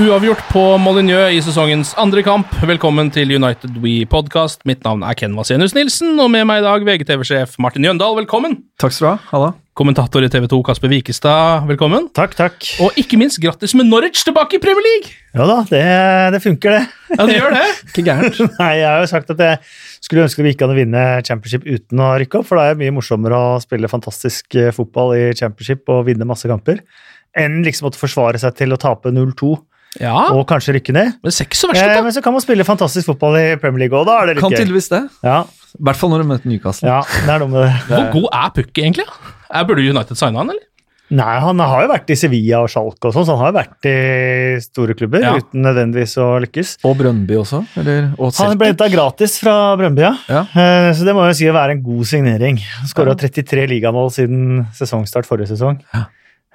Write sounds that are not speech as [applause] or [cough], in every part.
Uavgjort på Molyneux i sesongens andre kamp. Velkommen til United We Podcast. Mitt navn er Ken Vasenius Nilsen, og med meg i dag VGTV-sjef Martin Jøndal. Velkommen. Takk skal du ha. Halla. Kommentator i TV 2 Kasper Wikestad. Velkommen. Takk, takk. Og ikke minst grattis med Norwich tilbake i Premier League! Ja da, det, det funker, det. Ja, det gjør det. [laughs] Ikke gærent. Nei, jeg har jo sagt at jeg skulle ønske det ikke å vinne championship uten å rykke opp, for da er det mye morsommere å spille fantastisk eh, fotball i championship og vinne masse kamper, enn liksom å forsvare seg til å tape 0-2 Ja, og kanskje rykke ned. men så verst Eh, men så kan man spille fantastisk fotball i Premier League òg, da er det lykke. Kan tydeligvis det. Ja, I hvert fall når du møter Newcastle. ja, det er noe med det. Hvor god er Pukki egentlig? Burde United signe han, eller? Nei, han har jo vært i Sevilla og Schalke og sånn, så han har jo vært i store klubber Ja. uten nødvendigvis å lykkes. Og Brøndby også. Eller, og Han ble henta gratis fra Brøndby, ja. Ja. Eh, Så det må jeg si å være en god signering. Skåra 33 ligamål siden sesongstart forrige sesong. Ja.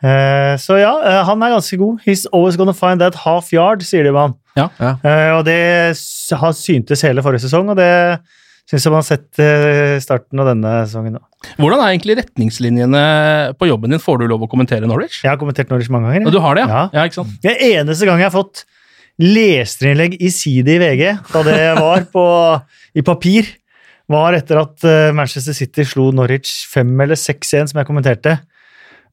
Eh, Så ja, eh, han er ganske god. He's always gonna find that half yard, sier de om han. Ja. Ja. Uh, Og det har syntes hele forrige sesong, og det syns jeg man har sett i starten av denne sesongen. da. Hvordan er egentlig retningslinjene på jobben din? Får du lov å kommentere Norwich? Jeg har kommentert Norwich mange ganger. Og du har det, ja? Ja. ja ikke sant? Det eneste gang jeg har fått leserinnlegg i side i VG, da det var på, i papir, var etter at Manchester City slo Norwich 5 eller 6-1, som jeg kommenterte.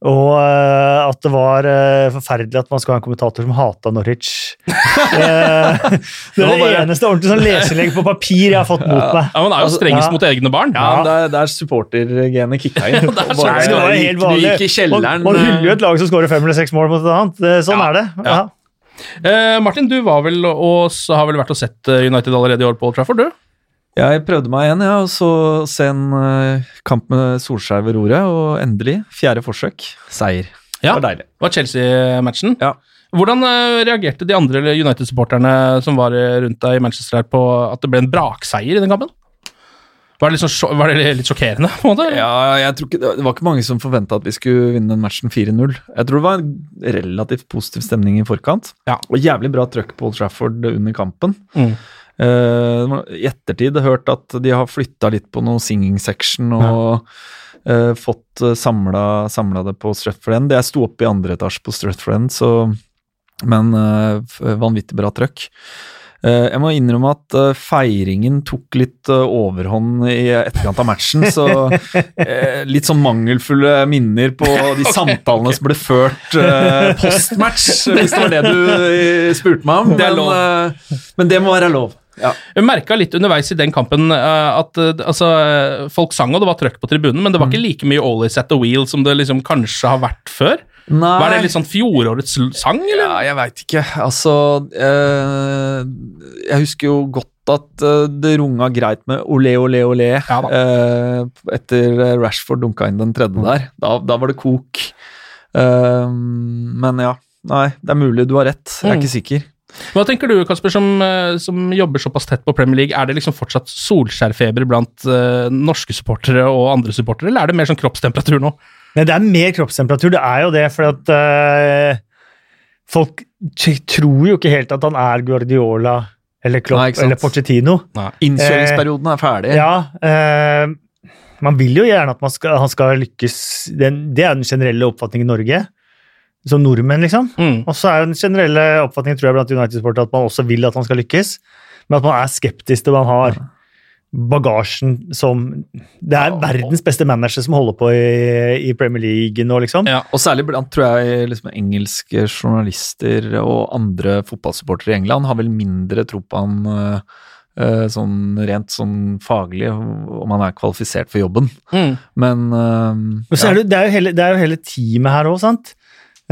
Og uh, at det var uh, forferdelig at man skal ha en kommentator som hata Norwich. [laughs] [laughs] uh, det er var det bare- eneste ordentlige sånn leselegg på papir jeg har fått mot meg. Ja, Man er jo Altså, strengest ja. mot egne barn. Ja, men der, der supportergenet kicka inn. [laughs] det er bare Nei, det var helt vanlig. Man, man hyller jo et lag som skårer fem eller seks mål mot et annet. Det- Sånn Ja. er det. Ja. Ja. Eh, Martin, du var vel og så har vel vært og sett United allerede i år på Old Trafford, du? Jeg prøvde meg igjen, ja, og så se en eh, kamp med Solskjær ved roret, og endelig, fjerde forsøk, seier. Ja. Det var deilig. Det var Chelsea-matchen. Ja. Hvordan eh, reagerte de andre United-supporterne som var eh, rundt deg i Manchester her på at det ble en brakseier i den kampen? Var det, litt sånn var det litt sjokkerende? på en måte? Ja, jeg tror ikke, Det var ikke mange som forventa at vi skulle vinne den matchen 4-0. Jeg tror det var en relativt positiv stemning i forkant. Ja. Og jævlig bra trøkk på Old Trafford under kampen. Mm. Eh, I ettertid har jeg hørt at de har flytta litt på noe singing section og eh, fått uh, samla det på Stretford End. Jeg sto oppe i andre etasje på Stretford End, så Men uh, vanvittig bra trøkk. Eh, jeg må innrømme at eh, feiringen tok litt eh, overhånd i etterkant av matchen, så eh, litt sånn mangelfulle minner på de [laughs] samtalene som ble ført eh, postmatch, hvis det var det du eh, spurte meg om. Men, eh, men det må være lov. Ja. Jeg merka litt underveis i den kampen eh, at eh, altså, eh, folk sang og det var trøkk på tribunen, men det var Mm. ikke like mye Always at the Wheel som det liksom kanskje har vært før. Nei. Var det litt sånn fjorårets sang, eller? Ja, jeg veit ikke. Altså eh, Jeg husker jo godt at det runga greit med olé, olé, olé Ja eh, etter Rashford dunka inn den tredje der. Da, da var det kok. Eh, men ja. Nei, det er mulig du har rett. Jeg er Mm. ikke sikker. Hva tenker du, Kasper, som, eh, som jobber såpass tett på Premier League? Er det liksom fortsatt solskjærfeber blant uh, norske supportere og andre supportere, eller er det mer sånn kroppstemperatur nå? Nei, det er mer kroppstemperatur, det er jo det, for at uh, folk tror jo ikke helt at han er Guardiola eller Klopp Nei, eller Pochettino. Innkjøringsperioden er ferdig. Ja, eh, man vil jo gjerne at man skal, han skal lykkes. Den, det er den generelle oppfatningen i Norge. Som nordmenn, liksom. Mm. Og så er den generelle oppfatningen tror jeg, blant United-sportere at man også vil at han skal lykkes, men at man er skeptisk til man har bagasjen som Det er verdens beste manager som holder på i, i Premier League nå, liksom. Ja. Og særlig blant tror jeg, liksom, engelske journalister og andre fotballsupportere i England har vel mindre tro på han øh, øh, sånn rent sånn faglig, om han er kvalifisert for jobben. Mm. Men uh, ja. er det, det, er jo hele, det er jo hele teamet her òg, sant?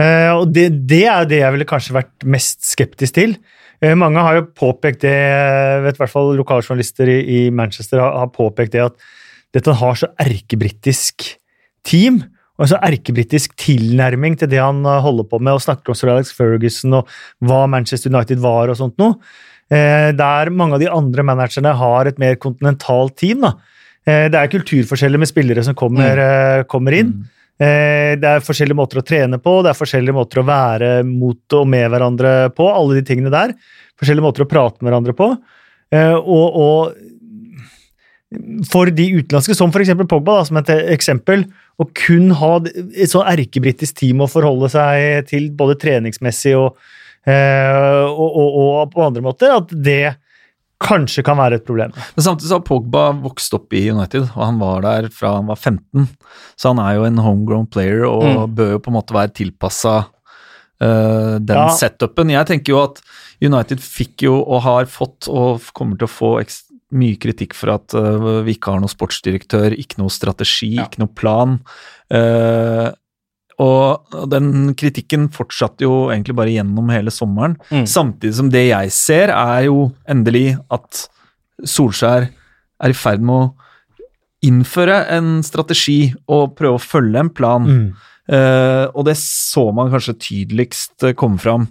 Eh, og det, det er det jeg ville kanskje vært mest skeptisk til. Eh, mange har jo påpekt det, jeg vet i hvert fall lokaljournalister i, i Manchester har, påpekt det, at dette har så erkebritisk team. Og så erkebritisk tilnærming til det han eh, holder på med, og snakker om Sir Alex Ferguson og hva Manchester United var og sånt noe. Der mange av de andre managerne har et mer kontinentalt team. da. Det er kulturforskjeller med spillere som kommer, mm. kommer inn. Eh, Det er forskjellige måter å trene på, det er forskjellige måter å være mot og med hverandre på. Alle de tingene der. Forskjellige måter å prate med hverandre på. Eh, Og, og for de utenlandske, som f.eks. Pogba, da, som et eksempel, å kun ha et så erkebritisk team å forholde seg til både treningsmessig og, eh, og, og, og på andre måter, at det kanskje kan være et problem. Men samtidig så har Pogba vokst opp i United, og han var der fra han var 15. Så han er jo en homegrown player og Mm. bør jo på en måte være tilpassa den Ja. setupen. Jeg tenker jo at United fikk jo og har fått og kommer til å få mye kritikk for at uh, vi ikke har noen sportsdirektør, ikke noe strategi, Ja. ikke noe plan. Eh, og den kritikken fortsatte jo egentlig bare gjennom hele sommeren. Mm. Samtidig som det jeg ser, er jo endelig at Solskjær er i ferd med å innføre en strategi og prøve å følge en plan. Eh, og det så man kanskje tydeligst komme fram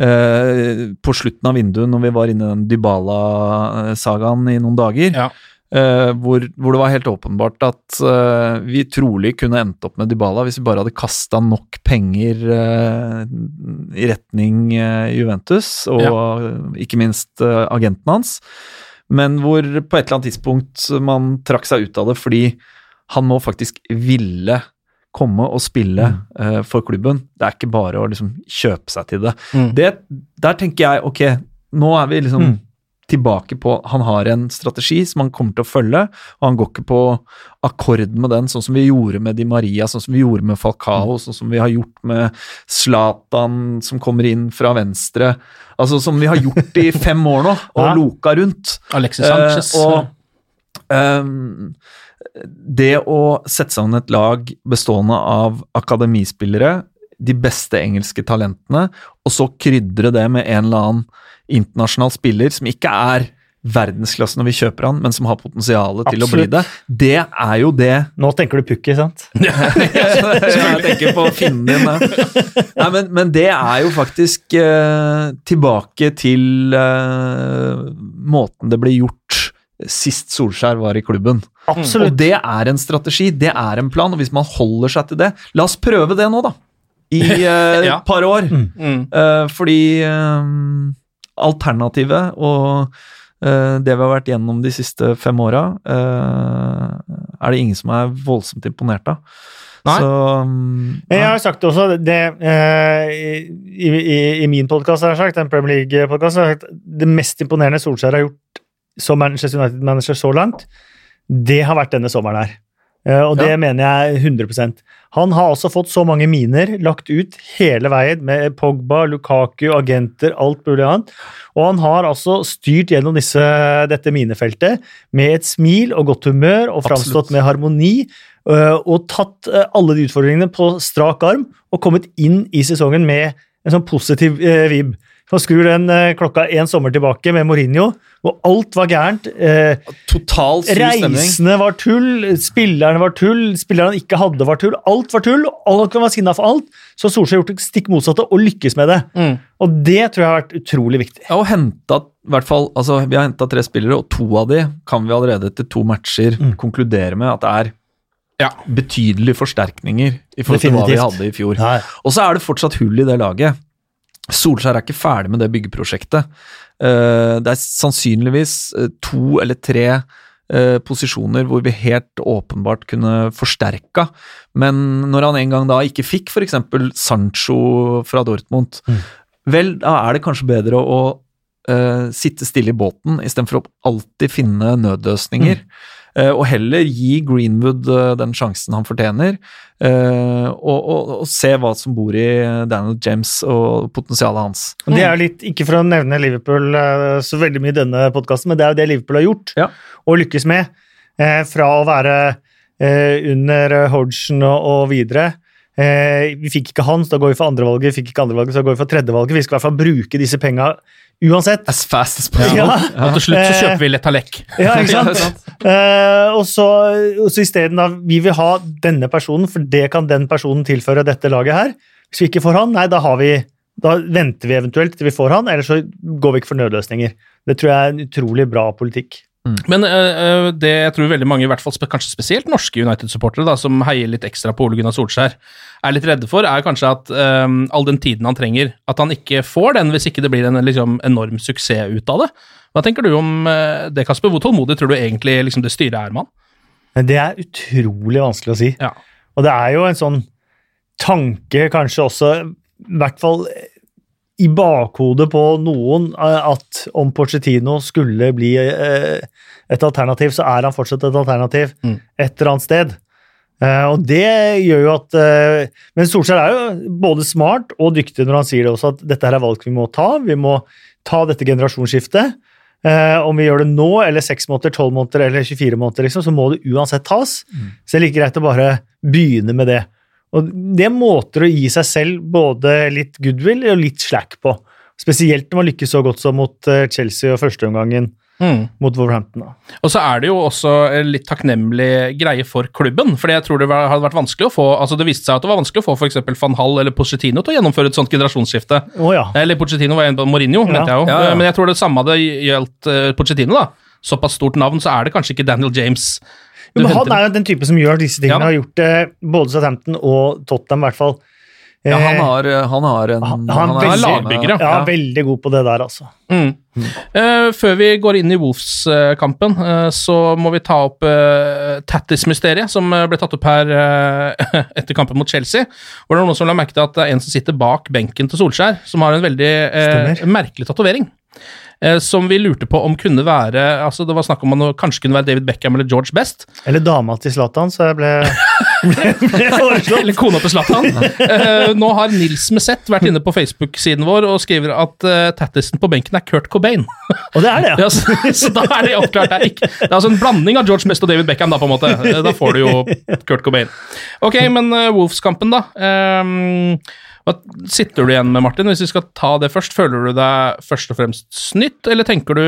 uh, på slutten av vinduet, når vi var inne i den Dybala-sagaen i noen dager. Ja. Eh, hvor, hvor det var helt åpenbart at uh, vi trolig kunne endt opp med Dybala hvis vi bare hadde kasta nok penger uh, i retning Juventus, og ikke minst agenten hans. Men hvor på et eller annet tidspunkt man trakk seg ut av det fordi han må faktisk ville komme og spille eh, for klubben. Det er ikke bare å liksom kjøpe seg til det. Mm. det. Der tenker jeg ok, nå er vi liksom Mm. Tilbake på Han har en strategi som han kommer til å følge, og han går ikke på akkord med den, sånn som vi gjorde med Di Maria, sånn som vi gjorde med Falcao, sånn som vi har gjort med Zlatan som kommer inn fra venstre. Altså som vi har gjort i [laughs] fem år nå, og Ja. loka rundt. Alexis Sanchez. Eh, og Um, det å sette sammen et lag bestående av akademispillere, de beste engelske talentene, og så krydre det med en eller annen internasjonal spiller som ikke er verdensklasse når vi kjøper han, men som har potensial til å bli det, det er jo det Nå tenker du Pukki, sant? [laughs] jeg tenker på finnen din. Nei, men, men det er jo faktisk eh, tilbake til eh, måten det ble gjort sist Solskjær var i klubben. Absolutt. Og det er en strategi, det er en plan, og hvis man holder seg til det La oss prøve det nå, da. I [laughs] eh, Ja. et par år. Mm. Eh, fordi um, alternativet og uh, det vi har vært gjennom de siste fem åra, eh, er det ingen som er voldsomt imponert av. Nei. Så um, Men Jeg har sagt det også, det, eh, i, i, i min podkast har jeg sagt, en Premier League-podkast, har jeg sagt det mest imponerende Solskjær har gjort som Manchester United-manager så langt, det har vært denne sommeren her. Eh, og det Ja. mener jeg 100 Han har også fått så mange miner lagt ut hele veien med Pogba, Lukaku, agenter, alt mulig annet. Og han har altså styrt gjennom disse, dette minefeltet med et smil og godt humør og framstått med harmoni. øh, Og tatt øh, alle de utfordringene på strak arm og kommet inn i sesongen med en sånn positiv øh, vib. Så skrur den øh, klokka en sommer tilbake med Mourinho, og alt var gærent. Eh, total. Reisene var tull, spillerne var tull, spillerne han ikke hadde var tull. Alt var tull, og alle kan være sinna for alt. Så Solskjær har gjort det stikk motsatte og lykkes med det. Mm. Og det tror jeg har vært utrolig viktig. Ja, og hentet, i hvert fall, altså Vi har henta tre spillere, og to av de kan vi allerede etter to matcher konkludere med at det er Ja. betydelige forsterkninger i forhold til hva vi hadde i fjor. Nei. Og så er det fortsatt hull i det laget. Solskjær er ikke ferdig med det byggeprosjektet. Eh, det er sannsynligvis eh, to eller tre eh, posisjoner hvor vi helt åpenbart kunne forsterka, men når han en gang da ikke fikk f.eks. Sancho fra Dortmund, vel, da er det kanskje bedre å, eh, sitte stille i båten istedenfor å alltid finne nødløsninger. Eh, og heller gi Greenwood eh, den sjansen han fortjener, eh, og, og, og se hva som bor i Daniel James og potensialet hans. Det er jo litt, Ikke for å nevne Liverpool eh, så veldig mye i denne podkasten, men det er jo det Liverpool har gjort Ja. og lykkes med. Eh, fra å være eh, under eh, Hodgson og, videre. Eh, vi fikk ikke han, så da går vi for andrevalget. Vi fikk ikke andrevalget, så da går vi for tredjevalget. Vi skal i hvert fall bruke disse penga uansett. As fast as possible. Ja. Og til slutt så Eh, kjøper vi Letalek. [laughs] Ja, ikke Ja, sant? Uh, og så, så isteden da, vi vil ha denne personen, for det kan den personen tilføre dette laget her. Hvis vi ikke får han, nei, da har vi da venter vi eventuelt til vi får han, eller så går vi ikke for nødløsninger. Det tror jeg er en utrolig bra politikk. Men eh, eh, det jeg tror veldig mange, i hvert fall kanskje spesielt norske United-supportere, som heier litt ekstra på Ole Gunnar Solskjær, er litt redde for, er kanskje at um, all den tiden han trenger, at han ikke får den hvis ikke det blir en liksom, enorm suksess ut av det. Hva tenker du om uh, det, Kasper? Hvor tålmodig tror du egentlig liksom, det styret er med han? Det er utrolig vanskelig å si. Ja. Og det er jo en sånn tanke kanskje også, i hvert fall i bakhodet på noen, eh, at om Pochettino skulle bli eh, et alternativ, så er han fortsatt et alternativ Mm. et eller annet sted. Eh, og det gjør jo at Men Solskjær er jo både smart og dyktig når han sier det også, at dette her er valg vi må ta. Vi må ta dette generasjonsskiftet. Om vi gjør det nå, eller 6 måneder, tolv måneder eller 24 måneder, liksom, så må det uansett tas. Så det er like greit å bare begynne med det. Og det er måter å gi seg selv både litt goodwill og litt slack på. Spesielt når man lykkes så godt som mot eh, Chelsea og førsteomgangen mot Wolverhampton. Da. Og så er det jo også en litt takknemlig greie for klubben, for jeg tror det var, hadde vært vanskelig å få altså Det viste seg at det var vanskelig å få f.eks. van Hall eller Pochettino til å gjennomføre et sånt generasjonsskifte. Oh, ja. Eller Pochettino var en på Mourinho, Ja. mente jeg jo. Ja, ja. Men jeg tror det samme hadde gjeldt uh, Pochettino, da. Såpass stort navn, så er det kanskje ikke Daniel James. Jo, men han er jo den type som gjør disse tingene. Ja har gjort det både Southampton og Tottenham, i hvert fall. Ja, han Eh, har, han har en han, han han, er lagbygger, ja. ja. veldig god på det der, altså. Mm. Eh, før vi går inn i Wolves-kampen, uh, så må vi ta opp uh, Tattis-mysteriet, som eh, ble tatt opp her eh, [laughs] etter kampen mot Chelsea. Hvor det er noen som la merke til at det er en som sitter bak benken til Solskjær, som har en veldig eh, merkelig tatovering. Eh, som vi lurte på om kunne være altså Det var snakk om han kanskje kunne være David Beckham eller George Best. Eller dama til Zlatan, så jeg ble, [laughs] ble, ble foreslått. Eller kona til Zlatan. Eh, nå har Nils Meseth vært inne på Facebook-siden vår og skriver at uh, Tattisen på benken er Kurt Cobain. Og det er det, ja. Ja, så, så da er det oppklart. Det er, ikke, det er altså en blanding av George Best og David Beckham, da, på en måte. Da får du jo Kurt Cobain. Ok, men uh, Wolves-kampen, da. Ehm, hva sitter du igjen med, Martin? Hvis vi skal ta det først, føler du deg først og fremst snytt, eller tenker du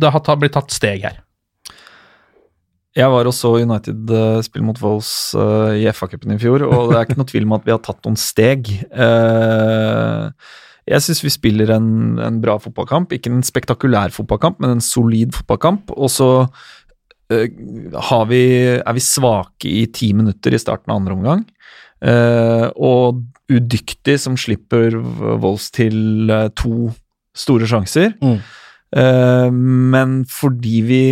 det har blitt tatt steg her? Jeg var og så United eh, spille mot Wolves eh, i FA-cupen i fjor, og det er ikke noe tvil om at vi har tatt noen steg. Eh, jeg syns vi spiller en, en bra fotballkamp. Ikke en spektakulær fotballkamp, men en solid fotballkamp. Og så vi, er vi svake i ti minutter i starten av andre omgang. Eh, og udyktig som slipper Wolls til eh, to store sjanser. Mm. Eh, men fordi vi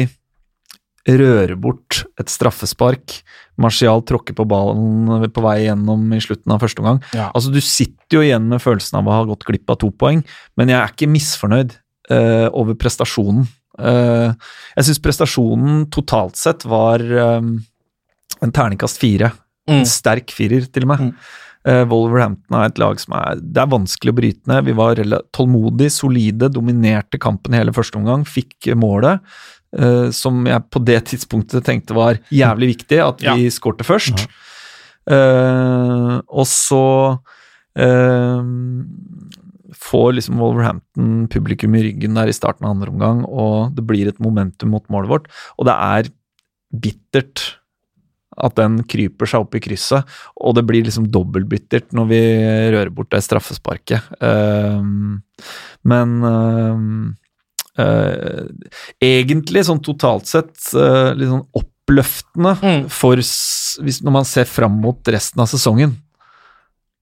rører bort et straffespark. Martial tråkker på ballen på vei gjennom i slutten av første omgang. Ja. Altså, du sitter jo igjen med følelsen av å ha gått glipp av to poeng, men jeg er ikke misfornøyd uh, over prestasjonen. Uh, jeg syns prestasjonen totalt sett var um, en terningkast fire. Mm. En sterk firer, til og med. Eh, Wolverhampton er et lag som er Det er vanskelig å bryte ned. Vi var tålmodige, solide, dominerte kampen hele første omgang, fikk målet. Uh, som jeg på det tidspunktet tenkte var jævlig viktig, at vi Ja. skårte først. Eh, og så får liksom Wolverhampton publikum i ryggen der i starten av andre omgang, og det blir et momentum mot målet vårt. Og det er bittert at den kryper seg opp i krysset, og det blir liksom dobbeltbittert når vi rører bort det straffesparket. Ehm, men ehm, eh, egentlig sånn totalt sett eh, litt sånn oppløftende Mm. for når man ser fram mot resten av sesongen.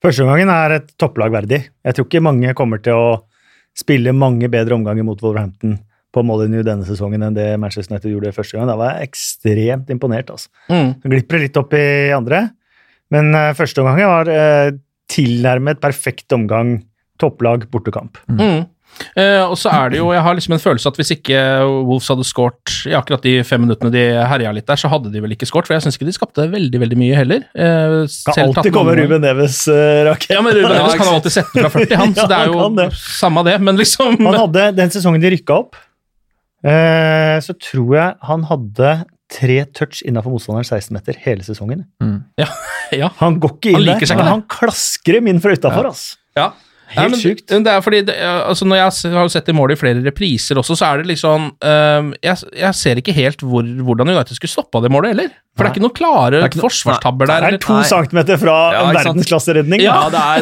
Førsteomgangen er et topplag verdig. Jeg tror ikke mange kommer til å spille mange bedre omganger mot Wolverhampton på Molyneux denne sesongen enn det Manchester United gjorde første gang. Da var jeg ekstremt imponert. altså. Mm. Glipper litt opp i andre, men uh, første omgangen var uh, tilnærmet perfekt omgang. Topplag, bortekamp. Mm. Eh, og så er det jo Jeg har liksom en følelse at hvis ikke Wolves hadde skåret i akkurat de fem minuttene de herja litt der, så hadde de vel ikke skåret. for jeg syns ikke de skapte veldig veldig mye heller. Uh, Kan alltid komme Ruben Neves, uh, Rakel. Ja, men Ruben Neves kan [laughs] alltid sette fra 40, han, så det er jo det. samme det, men liksom Han hadde, Den sesongen de rykka opp, så tror jeg han hadde tre touch innafor motstanderens 16-meter hele sesongen. [laughs] Ja. Han går ikke inn Han der, men han klasker dem inn fra utafor. Altså. Helt Ja, men sjukt. Det er fordi det, altså Når jeg har sett det målet i flere repriser også, så er det liksom øhm, jeg, jeg ser ikke helt hvor, hvordan United skulle stoppa det målet heller. For det er ikke noen klare ikke noe- forsvarstabber Det er to Nei. centimeter fra Ja, en verdensklasseredning. Ja,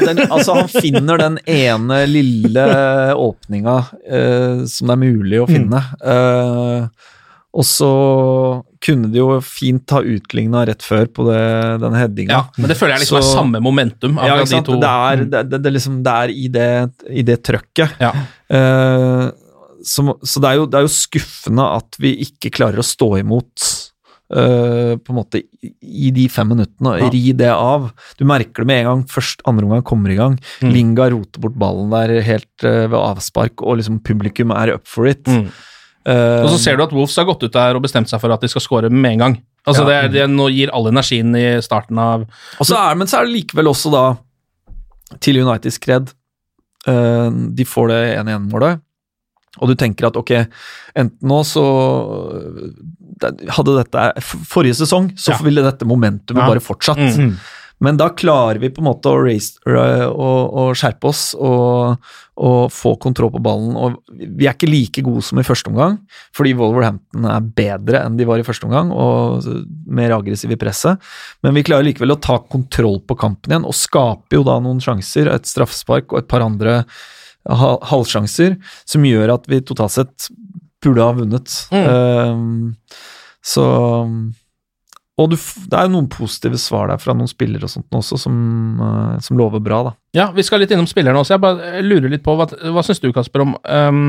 den, altså han finner den ene lille åpninga uh, som det er mulig å finne. Eh, og så kunne de jo fint ha utligna rett før på det, denne headinga. Ja, men det føler jeg liksom Så- er samme momentum. Ja, de to. Det, er, det, det, det, liksom, det er i det, i det trøkket. Ja. Uh, så, så det er, jo, det er jo skuffende at vi ikke klarer å stå imot Uh, på en måte i, de fem minuttene, Ja. ri det av. Du merker det med en gang først andre omgang kommer i gang. Mm. Linga roter bort ballen der helt uh, ved avspark, og liksom publikum er up for it. Mm. Eh, Og så ser du at Wolves har gått ut der og bestemt seg for at de skal score med en gang. Altså Ja. det, det nå gir all energien i starten av Og så er, men så er det likevel også da, til Uniteds kred, eh, de får det 1-1-målet, og du tenker at ok, enten nå så Hadde dette Forrige sesong så ville dette momentumet Ja. bare fortsatt. Mm. Men da klarer vi på en måte å, raise, å, å skjerpe oss og, og få kontroll på ballen. Og vi er ikke like gode som i første omgang, fordi Wolverhampton er bedre enn de var i første omgang, og mer aggressive i presset. Men vi klarer likevel å ta kontroll på kampen igjen, og skaper jo da noen sjanser, et straffespark og et par andre ha- halvsjanser, som gjør at vi totalt sett burde ha vunnet. Um, så og du, det er jo noen positive svar der fra noen spillere og sånt også, som, eh, som lover bra, da. Ja, vi skal litt innom spillerne også. Jeg bare lurer litt på, hva, hva syns du, Kasper, om um,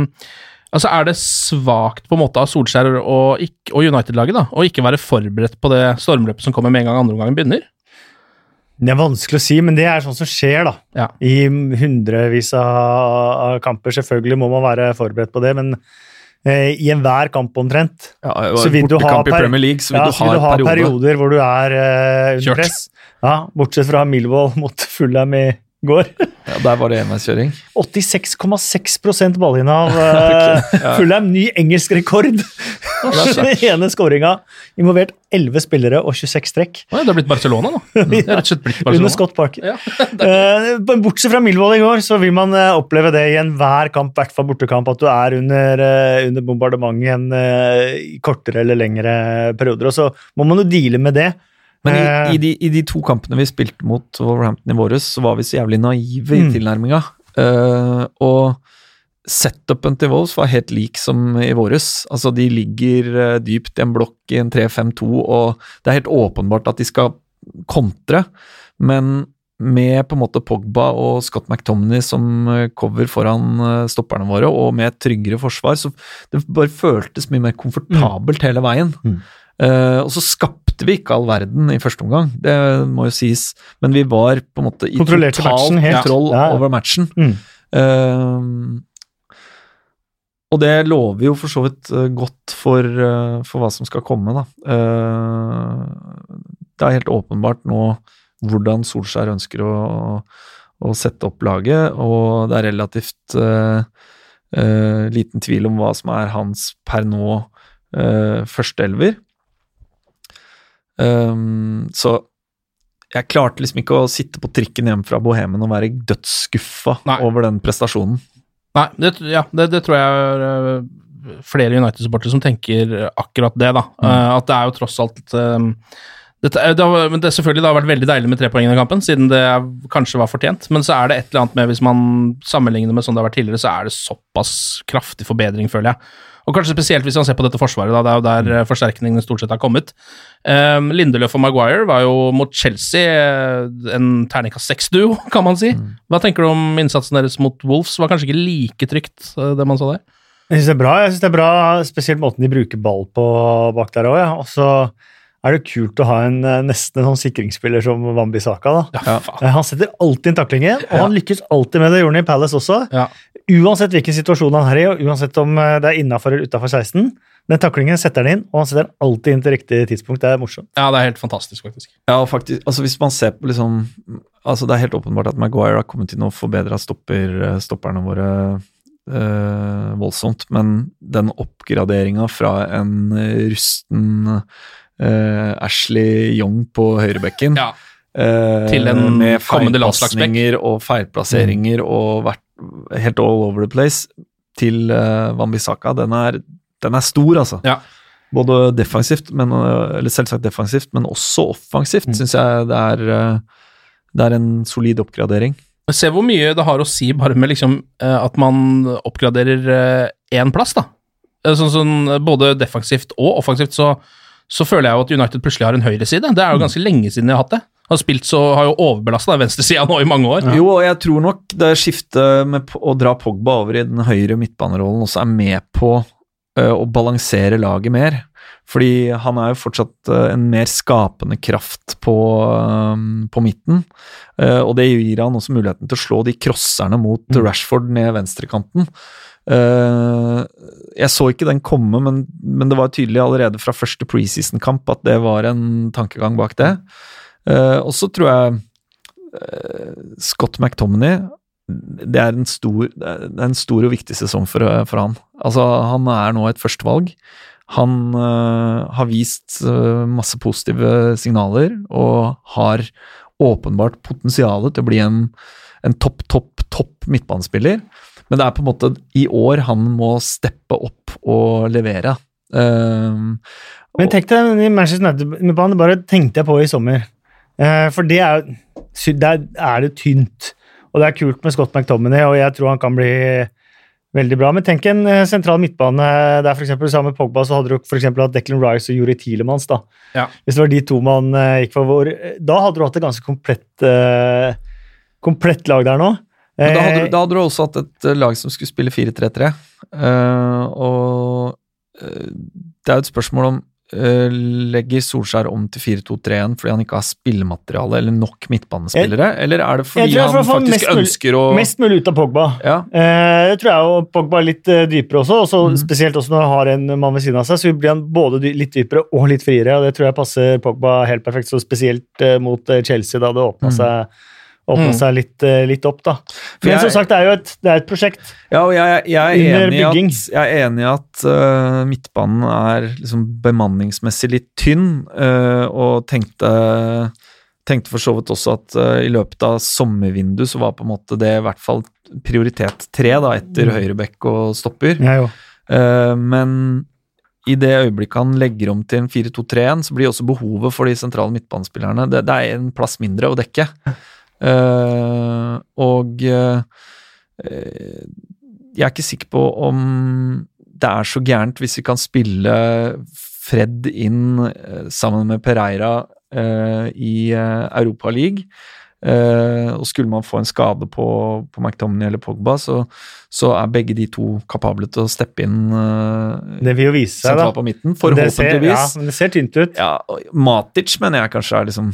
Altså, Er det svakt på en måte av Solskjær og, og United-laget da, å ikke være forberedt på det stormløpet som kommer med en gang andre omgangen begynner? Det er vanskelig å si, men det er sånn som skjer da. Ja. i hundrevis av av kamper. Selvfølgelig må man være forberedt på det, men i enhver kamp omtrent Så vil du ha per- League, så vil ja, du ha vil du ha periode. perioder hvor du er eh, under press. Ja, bortsett fra Millwall [laughs] mot Fulham i går. Ja, der var det enveiskjøring. 86,6 ballinnehav. Uh, Fulham, ny engelsk rekord! [laughs] Den ene skåringa. Involvert 11 spillere og 26 trekk. Ja, det har blitt Barcelona, nå. [laughs] Det er rett og slett blitt Barcelona. Under Scott Park. Ja. [laughs] Eh, bortsett fra Millwall i går, så vil man eh, oppleve det i enhver kamp, i hvert fall bortekamp, at du er under, eh, under bombardement i eh, i kortere eller lengre perioder. Og så må man jo deale med det. Men i, Eh, i, de, i de to kampene vi spilte mot Wolverhampton i våres, så var vi så jævlig naive i Mm. tilnærminga. Uh, og setupen til Wolves var helt lik som i våres. Altså, de ligger eh, dypt i en blokk i en 3-5-2, og det er helt åpenbart at de skal kontre, men med på en måte Pogba og Scott McTominay som cover foran stopperne våre, og med et tryggere forsvar, så det bare føltes mye mer komfortabelt hele veien. Mm. Uh, og så skapte vi ikke all verden i første omgang, det må jo sies, men vi var på en måte i total matchen kontroll Ja, over matchen. Mm. Uh, og det lover jo for så vidt eh, godt for, uh, for hva som skal komme, da. Uh, det er helt åpenbart nå hvordan Solskjær ønsker å, å sette opp laget, og det er relativt liten tvil om hva som er hans per nå uh, førsteelver. Um, så jeg klarte liksom ikke å sitte på trikken hjem fra Bohemen og være dødsskuffa over den prestasjonen. Nei, det, ja, det, det tror jeg er øh, flere United-supportere som tenker akkurat det, da. Mm. Eh, at det er jo tross alt um, Dette, er- det har, det, selvfølgelig, det har vært veldig deilig med tre poeng i kampen, siden det kanskje var fortjent. Men så er det et eller annet med, hvis man sammenligner med sånn det har vært tidligere, så er det såpass kraftig forbedring, føler jeg. Og kanskje spesielt hvis man ser på dette forsvaret, da. Det er jo der eh, forsterkningene stort sett har kommet. Um, Lindeløf og Maguire var jo mot Chelsea eh, en terningkast seks-duo, [laughs] kan man si. Hva tenker du om innsatsen deres mot Wolves? Var kanskje ikke like trygt, eh, det man så der? Jeg syns det er bra, jeg synes det er bra, spesielt måten de bruker ball på bak der òg. Ja. Og så er det kult å ha en eh, nesten en sånn sikringsspiller som Wambi Saka. da. Ja. Eh, Han setter alltid inn taklingen, og han lykkes alltid med det. Gjorde han i Palace også. Ja. Uansett hvilken situasjon han er i, og uansett om eh, det er innafor eller utafor 16. Den taklingen setter han inn, og han setter den alltid inn til riktig tidspunkt. Det er morsomt. ja, det er helt fantastisk, faktisk. Ja, og faktisk, altså hvis man ser på liksom altså Det er helt åpenbart at Maguire har kommet inn og forbedra stopper, stopperne våre eh, voldsomt, men den oppgraderinga fra en rusten eh, Ashley Young på høyrebekken Ja. Uh, Til en med kommende landslagsbekk. og feilplasseringer og vært helt all over the place, til uh, Wambisaka, den er, den er stor, altså. Ja. Både defensivt, men, eller selvsagt defensivt, men også offensivt, Mm. syns jeg det er, det er en solid oppgradering. Se hvor mye det har å si bare med liksom eh, at man oppgraderer én plass, da. Eh, Sånn, sånn både defensivt og offensivt, så, så føler jeg jo at United plutselig har en høyreside. Det er jo ganske lenge siden de har hatt det. Har spilt så, har jo overbelasta venstresida nå i mange år. Jo, og jeg tror nok det skiftet med å dra Pogba over i den høyre midtbanerollen også er med på øh, å balansere laget mer. Fordi han er jo fortsatt øh, en mer skapende kraft på, øh, på midten. Og det gir han også muligheten til å slå de crosserne mot Rashford ned venstrekanten. Øh, jeg så ikke den komme, men, men det var tydelig allerede fra første preseason-kamp at det var en tankegang bak det. Øh, og så tror jeg øh, Scott McTominay det er, stor, det er en stor og viktig sesong for, for han. Altså, han er nå et førstevalg. Han uh, har vist uh, masse positive signaler og har åpenbart potensial til å bli en, en topp, topp, topp midtbanespiller. Men det er på en måte i år han må steppe opp og levere. Um, Men tenk deg i Manchester United-banen, bare tenkte jeg på i sommer. Uh, for det er, der er det tynt. Og det er kult med Scott McTominay, og jeg tror han kan bli veldig bra. Men tenk en eh, sentral midtbane der f.eks. sammen med Pogba så hadde du for eksempel hatt Declan Rice og Juri Tilemans. da. Ja. Hvis det var de to man eh, gikk for. Vår, da hadde du hatt et ganske komplett, uh, komplett lag der nå. Da hadde, Eh, du- da hadde du også hatt et eh, lag som skulle spille 4-3-3. Uh, og uh, det er jo et spørsmål om uh, Legger Solskjær om til 4-2-3-1 fordi han ikke har spillemateriale eller nok midtbanespillere, eller er det fordi jeg han faktisk ønsker å Mest mulig ut av Pogba. ja, Eh, det tror jeg og Pogba er litt eh, dypere også, og så Mhm. spesielt også når han har en mann ved siden av seg, så blir han både dy litt dypere og litt friere, og det tror jeg passer Pogba helt perfekt, så spesielt eh, mot eh, Chelsea da det åpna mm. seg, åpnet mm. seg litt, eh, litt opp, da. For Men jeg- som sagt, det er jo et, det er et prosjekt. Ja, og jeg, jeg, er enig bygging. at, jeg er enig i at uh, midtbanen er liksom bemanningsmessig litt tynn, uh, og tenkte, tenkte for så vidt også at uh, i løpet av sommervinduet så var på en måte det i hvert fall prioritet tre, da, etter Mm. høyrebekk og stopper. Ja. Eh, men i det øyeblikket han legger om til en 4-2-3-1, så blir også behovet for de sentrale midtbanespillerne Det, det er en plass mindre å dekke. Eh, og uh, jeg er ikke sikker på om det er så gærent hvis vi kan spille Fred inn uh, sammen med Pereira i uh, Europa League. Og skulle man få en skade på, på McTominay eller Pogba, så, så er begge de to kapable til å steppe inn Det vil jo vise seg, da. på midten. Det ser, ja, det ser tynt ut. Ja, Matic mener jeg kanskje er liksom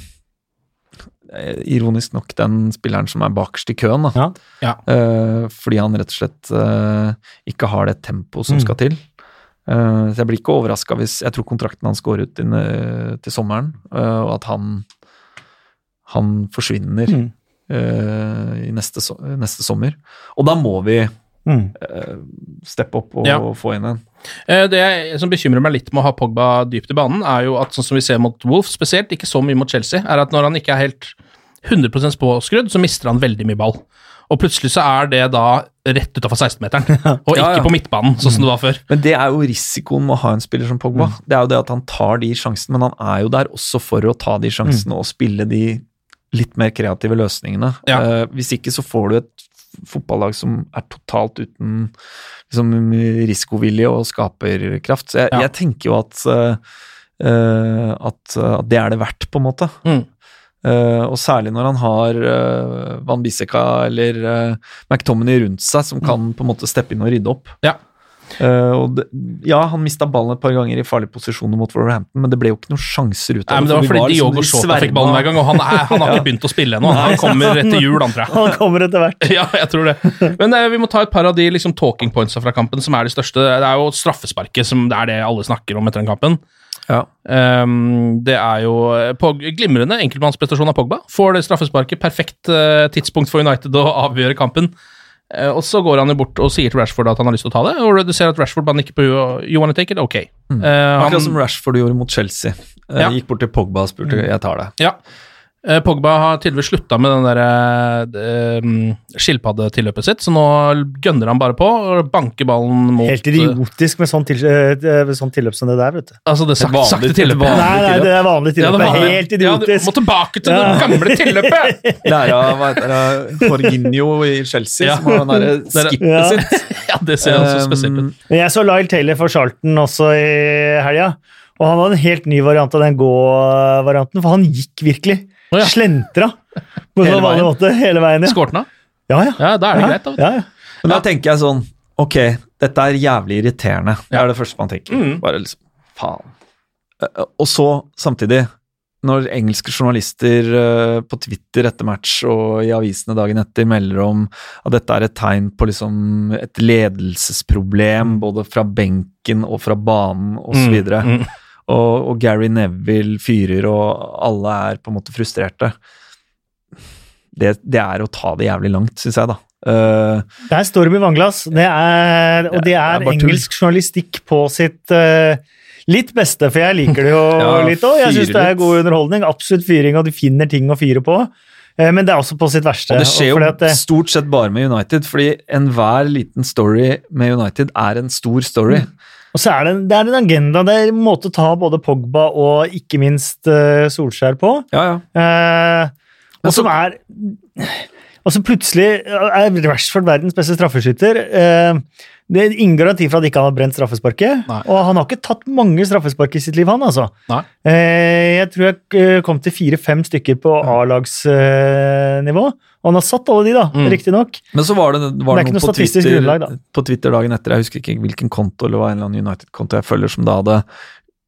Ironisk nok den spilleren som er bakerst i køen. da. Ja. Ja. Eh, fordi han rett og slett eh, ikke har det tempoet som Mm. skal til. Eh, så jeg blir ikke overraska hvis Jeg tror kontrakten hans går ut inn, eh, til sommeren, eh, og at han han forsvinner Mm. eh, i neste, neste sommer. Og da må vi Mm. eh, steppe opp og Ja. få inn en. Eh, Det som bekymrer meg litt med å ha Pogba dypt i banen, er jo at sånn som vi ser mot Wolf, spesielt ikke så mye mot Chelsea, er at når han ikke er helt 100% påskrudd, så mister han veldig mye ball. Og plutselig så er det da rett utafor 16-meteren, [laughs] og ikke Ja, ja. på midtbanen, sånn som det var før. Men det er jo risikoen med å ha en spiller som Pogba. Mm. Det er jo det at han tar de sjansene, men han er jo der også for å ta de sjansene og spille de litt mer kreative løsningene. Ja. Uh, hvis ikke så får du et fotballag som er totalt uten liksom, risikovilje og skaperkraft. Så jeg, Ja. jeg tenker jo at, eh, at, at det er det verdt, på en måte. Mm. Uh, og særlig når han har uh, Van Bisseka eller uh, McTominay rundt seg, som kan på en måte steppe inn og rydde opp. Ja. Og det, ja, han mista ballen et par ganger i farlige posisjoner mot Wolverhampton, men det ble jo ikke noen sjanser ut Nei, av men Det var fordi var Diogo i Shota sverma- fikk ballen hver gang, og han, er, han har [laughs] ikke begynt å spille ennå. Han kommer etter jul, han, tror jeg. Han kommer etter hvert. [laughs] Ja, jeg tror det. Men uh, vi må ta et par av de liksom, talking pointsa fra kampen som er de største. Det er jo straffesparket som det er det alle snakker om etter den kampen. Ja. Um, det er jo eh, Pog glimrende enkeltmannsprestasjon av Pogba. Får det straffesparket. Perfekt uh, tidspunkt for United å avgjøre kampen. Eh, og så går han jo bort og sier til Rashford at han har lyst til å ta det, og du ser at Rashford bare nikker på You wanna take it? Ok. Mm. Akkurat han- som Rashford gjorde mot Chelsea. Eh, Ja. Gikk bort til Pogba og spurte jeg tar det. Ja. Eh, Pogba har tydeligvis slutta med den der uh, skilpaddetilløpet sitt, så nå gønner han bare på og banker ballen mot Helt idiotisk med sånn, til, sånn tilløp som det der, vet du. Altså det sak, vanlig- sakte tilløpet. Nei, nei, det er vanlig tilløp. Ja, det er det. helt Ja, du idiotisk. må tilbake til Ja. det gamle tilløpet! [laughs] Lære det, Jorginho i Chelsea, Ja. som har den derre [laughs] skippet Ja. sitt. [laughs] ja, det ser jeg så spesielt ut. Um, jeg så Lyle Taylor for Charlton også i helga, og han var en helt ny variant av den gå-varianten, for han gikk virkelig. Å ja. Slentra på Hele sånn vanlig veien. måte hele veien. Ja, Skårte av? ja. ja. Ja, da er det ja, greit, da. Ja, ja. Men da tenker jeg sånn Ok, dette er jævlig irriterende. Det er det første man tenker. Mm. Bare liksom Faen. Eh, Og så, samtidig, når engelske journalister eh, på Twitter etter match og i avisene dagen etter melder om at dette er et tegn på liksom et ledelsesproblem, både fra benken og fra banen osv., Mm, mm. Og, og Gary Neville fyrer, og alle er på en måte frustrerte det, det er å ta det jævlig langt, syns jeg, da. Uh, Det er storm i vannglass, det er, og det er, det er tull. engelsk journalistikk på sitt uh, litt beste, for jeg liker det jo [laughs] Ja, litt òg. Jeg syns det er god underholdning. Absolutt fyring, og du finner ting å fyre på. Eh, Men det er også på sitt verste. Og det skjer jo det- stort sett bare med United, fordi enhver liten story med United er en stor story. Og så er det, det er en agenda. Det er en måte å ta både Pogba og ikke minst uh, Solskjær på. Ja, ja. Uh, og som er Og så plutselig er Rashford verdens beste straffeskytter. Eh, det er ingen garanti for at ikke han har brent straffesparket. Nei. Og han har ikke tatt mange straffespark i sitt liv, han, altså. Nei. Eh, jeg tror jeg eh, kom til fire-fem stykker på A-lagsnivå. og han har satt alle de, da, Mm. riktignok. Men så var det, var Det det noen noe på Twitter, grunnlag, da. på Twitter dagen etter, jeg husker ikke hvilken konto, eller hva en eller annen United-konto jeg følger, som da hadde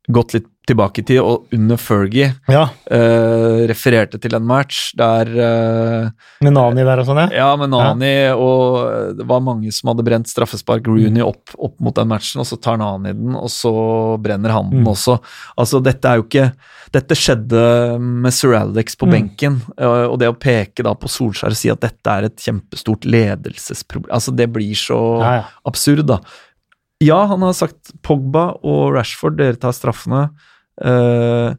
gått litt tilbake i tid, og under Fergie Ja, uh, refererte til en match der uh, med Nani der og sånn, ja. Ja, med Nani, og det var mange som hadde brent straffespark. Rooney opp, opp mot den matchen, og så tar Nani den, og så brenner han den Mm. også. Altså, dette er jo ikke Dette skjedde med Sir Alex på Mm. benken, og og det å peke da på Solskjær og si at dette er et kjempestort ledelsesproblem Altså, det blir så ja, ja. absurd, da. Ja, han har sagt Pogba og Rashford, dere tar straffene. Eh,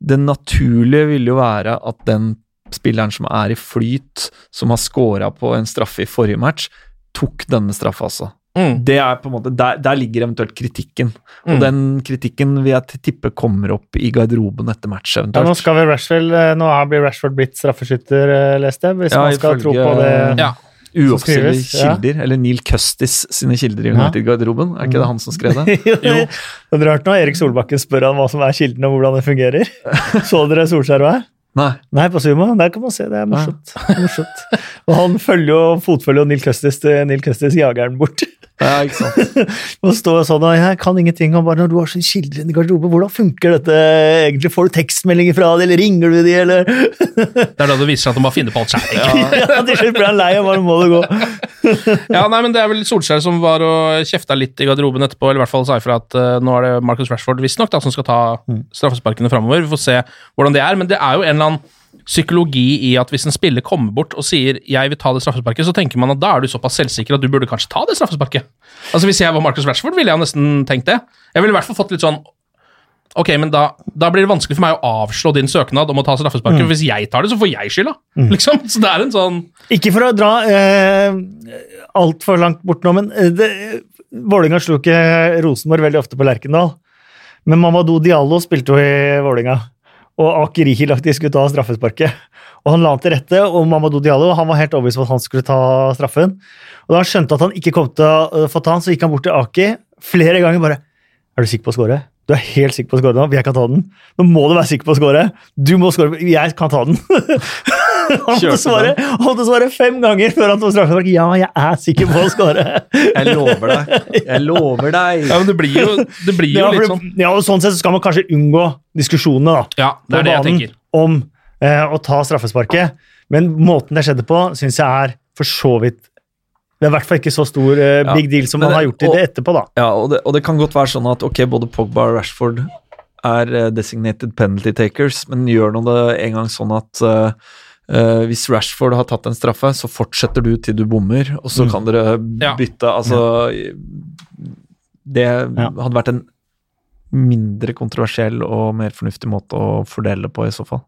det naturlige ville jo være at den spilleren som er i flyt, som har scora på en straffe i forrige match, tok denne straffa også. Mm. Det er på en måte, Der, der ligger eventuelt kritikken. Og Mm. den kritikken vil jeg tippe kommer opp i garderoben etter match, Ja, nå eventuelt. skal vi Rashford, eh, nå blir Rashford blitt straffeskytter, eh, leste jeg, hvis Ja, man skal ifølge- tro på det. Ja. Uoffisielle kilder, ja. eller Neil Custis sine kilder i Ja. United-garderoben. Er ikke det han som skrev det? [laughs] jo. [laughs] Dere har hørt nå Erik Solbakken spør han hva som er kildene og hvordan det fungerer. [laughs] Så dere Solskjær òg? Nei. Nei, på Sumo. Der kan man se. Det er morsomt. [laughs] Morsomt. Og han følger jo, fotfølger Neil Custis til Neil Custis jager bort. Ja, ikke sant. [laughs] Og står sånn og jeg kan ingenting. Og bare når du har sånn skildrende garderobe', hvordan funker dette egentlig? Får du tekstmeldinger fra det, eller ringer du de, eller [laughs] Det er da det viser seg at de bare finner på alt sjæl. Ja, til slutt blir han lei og bare må det gå. Ja, nei, men Det er vel Solskjær som var og kjefta litt i garderoben etterpå, eller i hvert fall sa ifra at uh, nå er det Marcus Rashford visstnok som skal ta straffesparkene framover. Vi får se hvordan det er, men det er jo en eller annen psykologi i at hvis en spiller kommer bort og sier 'jeg vil ta det straffesparket', så tenker man at da er du såpass selvsikker at du burde kanskje ta det straffesparket. Altså Hvis jeg var Marcus Rashford, ville jeg nesten tenkt det. Jeg ville i hvert fall fått litt sånn Ok, men da, da blir det vanskelig for meg å avslå din søknad om å ta straffesparket. Mm. Hvis jeg tar det, så får jeg skylda. Liksom. Så det er en sånn Ikke for å dra eh, altfor langt bort nå, men eh, Vålerenga slo ikke Rosenborg veldig ofte på Lerkendal. Men Mamadou Diallo spilte jo i Vålinga, og Aker Ihilakti skulle ta straffesparket. Og Han la han til rette, og Mamadou Diallo han var helt overbevist om at han skulle ta straffen. Og Da han skjønte at han ikke kom til å uh, få ta den, så gikk han bort til Aki flere ganger bare Er du sikker på å score? Du er helt sikker på å score nå? Jeg kan ta den. Nå må du være sikker på å score. Du må score. Jeg kan ta den. [laughs] [laughs] han måtte svare, han måtte svare fem ganger før han tok straffespark. Ja, jeg er sikker på å skåre. Jeg lover deg. Jeg lover deg. [laughs] Ja, men det blir jo, det blir jo Ja, litt sånn ja, og sånn sett så skal man kanskje unngå diskusjonene da, Ja, det er det jeg tenker. om eh, å ta straffesparket. Men måten det skjedde på, syns jeg er for så vidt Det er i hvert fall ikke så stor eh, big deal som man har gjort i det etterpå, da. Ja, og det, og det kan godt være sånn at ok, både Pogba og Rashford er eh, designated penalty takers, men gjør nå det en gang sånn at eh, eh, hvis Rashford har tatt en straffe, så fortsetter du til du bommer, og så Mm. kan dere Ja. bytte Altså Det hadde vært en mindre kontroversiell og mer fornuftig måte å fordele på, i så fall.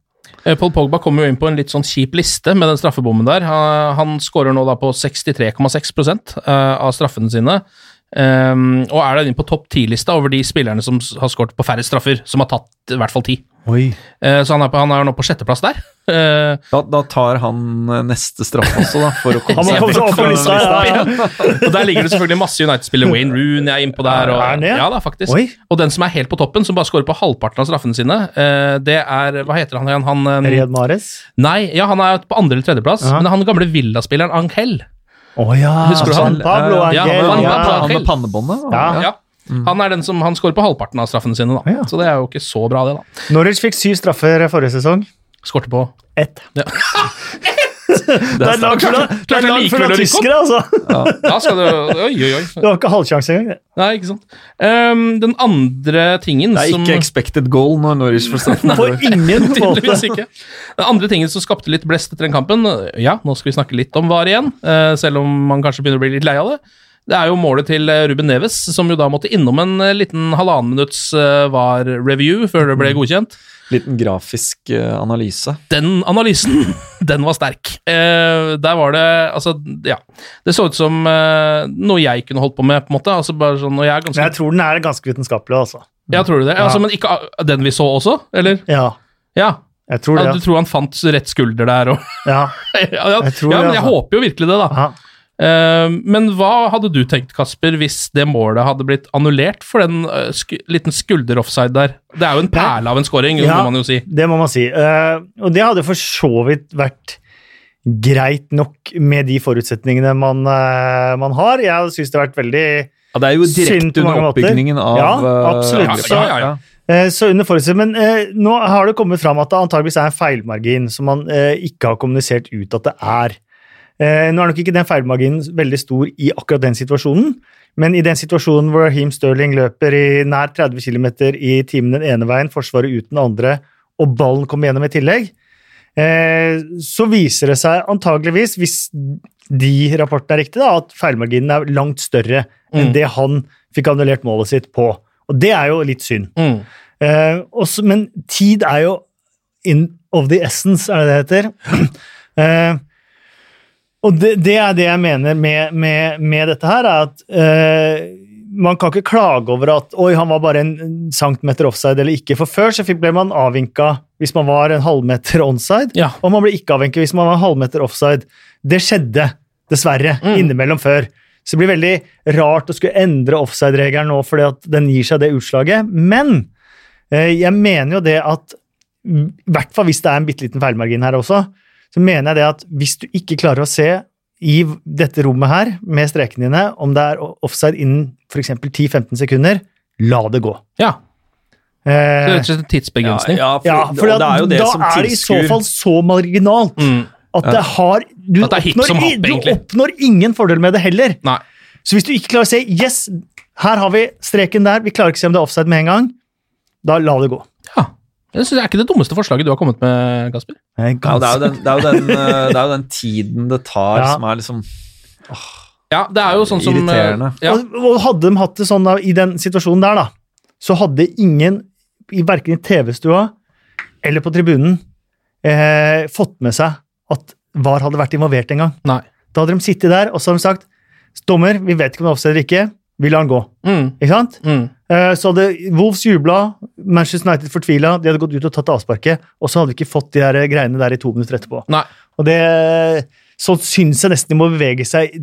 Eh, Paul Pogba kommer jo inn på en litt sånn kjip liste med den straffebommen der. Han, han skårer nå da på 63,6 eh, av straffene sine. Um, og er da inne på topp ti-lista over de spillerne som har skåret på færre straffer, som har tatt i hvert fall ti. Oi. Eh, så han er, på, han er nå på sjetteplass der. Uh, Da, da tar han eh, neste straffe også, da, for å [laughs] komme seg opp på lista, ja, og der ligger det selvfølgelig masse United-spillere. Wayne Rooney er innpå der. Og, Er ja da, faktisk. Oi. Og den som er helt på toppen, som bare skårer på halvparten av straffene sine, uh, det er Hva heter han igjen? Han, eh, Riyad Mahrez. nei, ja, han er på andre eller tredjeplass, -huh. men han gamle Villa-spilleren Angel Å ja! Husker du han? San Pablo Ja, Angel. han- Ja, han- Han med pannebåndet? Ja. Ja. Han er den som han skårer på halvparten av straffene sine, da. Ja. Så det er jo ikke så bra, det, da. Norwich fikk syv straffer forrige sesong. Skårte på Ett. Ja. [laughs] Det er lag full av det Klart det lag full av tyskere, altså! Da skal du Oi, oi, oi. Du har ikke halvsjanse engang. det. Nei, ikke sant. Um, den andre tingen som Det er som ikke expected goal når Norwich får straffen. På ingen [laughs] måte. Ikke. Den andre tingen som skapte litt blest etter den kampen Ja, nå skal vi snakke litt om VAR igjen, uh, selv om man kanskje begynner å bli litt lei av det. Det er jo målet til eh, Ruben Neves, som jo da måtte innom en eh, liten halvannen minutts uh, VAR-review før det ble godkjent. Liten grafisk eh, analyse. Den analysen, [laughs] den var sterk. Eh, der var det Altså, ja. Det så ut som eh, noe jeg kunne holdt på med, på en måte. Altså bare sånn, og jeg er ganske jeg tror den er ganske vitenskapelig, altså. Ja, tror du det? Altså, men ikke ah, den vi så også, eller? Ja, Ja. jeg tror ja det. du tror han fant rett skulder der og Ja. [laughs] ja, ja, Jeg tror ja, det, men jeg altså. håper jo virkelig det, da. Ja. Eh, men hva hadde du tenkt, Kasper, hvis det målet hadde blitt annullert for den uh, sk liten skulder-offside der? Det er jo en perle av en scoring, Ja. må man jo si. Det må man si. Eh, og det hadde for så vidt vært greit nok med de forutsetningene man, eh, man har. Jeg syns det har vært veldig Ja, det er jo direkte under oppbyggingen av Ja, eh, absolutt. angrepet. Ja, ja, ja. eh, så under forutsetning, Men eh, nå har det kommet fram at det antageligvis er en feilmargin som man eh, ikke har kommunisert ut at det er. Eh, nå er nok ikke den feilmarginen veldig stor i akkurat den situasjonen, men i den situasjonen hvor Raheem Sterling løper i nær 30 km i timen den ene veien, Forsvaret ut den andre, og ballen kommer gjennom i tillegg, eh, så viser det seg antageligvis, hvis de rapportene er riktige, at feilmarginen er langt større enn Mm. det han fikk annullert målet sitt på. Og det er jo litt synd. Mm. Eh, også, men tid er jo in of the essence, er det det heter. [clears throat] eh, og det, det er det jeg mener med, med, med dette her, er at eh, man kan ikke klage over at oi, han var bare en centimeter offside eller ikke. For før så ble man avvinka hvis man var en halvmeter onside, Ja. og man ble ikke avvinka hvis man var en halvmeter offside. Det skjedde, dessverre, Mm. innimellom før. Så det blir veldig rart å skulle endre offside-regelen nå fordi at den gir seg det utslaget. Men eh, jeg mener jo det at i hvert fall hvis det er en bitte liten feilmargin her også, så mener jeg det at hvis du ikke klarer å se i dette rommet her med strekene dine om det er offside innen f.eks. 10-15 sekunder, la det gå. Ja. Så det er og en tidsbegrensning. Ja, for, ja, for det er jo det da som er det i så fall så marginalt Mm. at det har du, At det er oppnår, som happ, du oppnår ingen fordel med det heller. Nei. Så hvis du ikke klarer å se yes, her har vi streken der, vi klarer ikke å se om det er offside med en gang, da la det gå. Det synes jeg er ikke det dummeste forslaget du har kommet med, Kasper. Det er ja, det, er jo den, det, er jo den, [laughs] eh, det er jo den tiden det tar, Ja. som er liksom Ja, det er jo sånn som Irriterende. Ja. Og, og hadde de hatt det sånn da, i den situasjonen der, da, så hadde ingen i verken i TV-stua eller på tribunen eh, fått med seg at VAR hadde vært involvert en gang. Nei. Da hadde de sittet der og så hadde de sagt Dommer, vi vet ikke om det er offside eller ikke. Vi han gå. Mm. Ikke sant? Mm. Eh, Så hadde Wolves jubla, Manchester United fortvila, de hadde gått ut og tatt avsparket, og så hadde vi ikke fått de der greiene der i to minutter etterpå. Nei. Og det Så syns jeg nesten de må bevege seg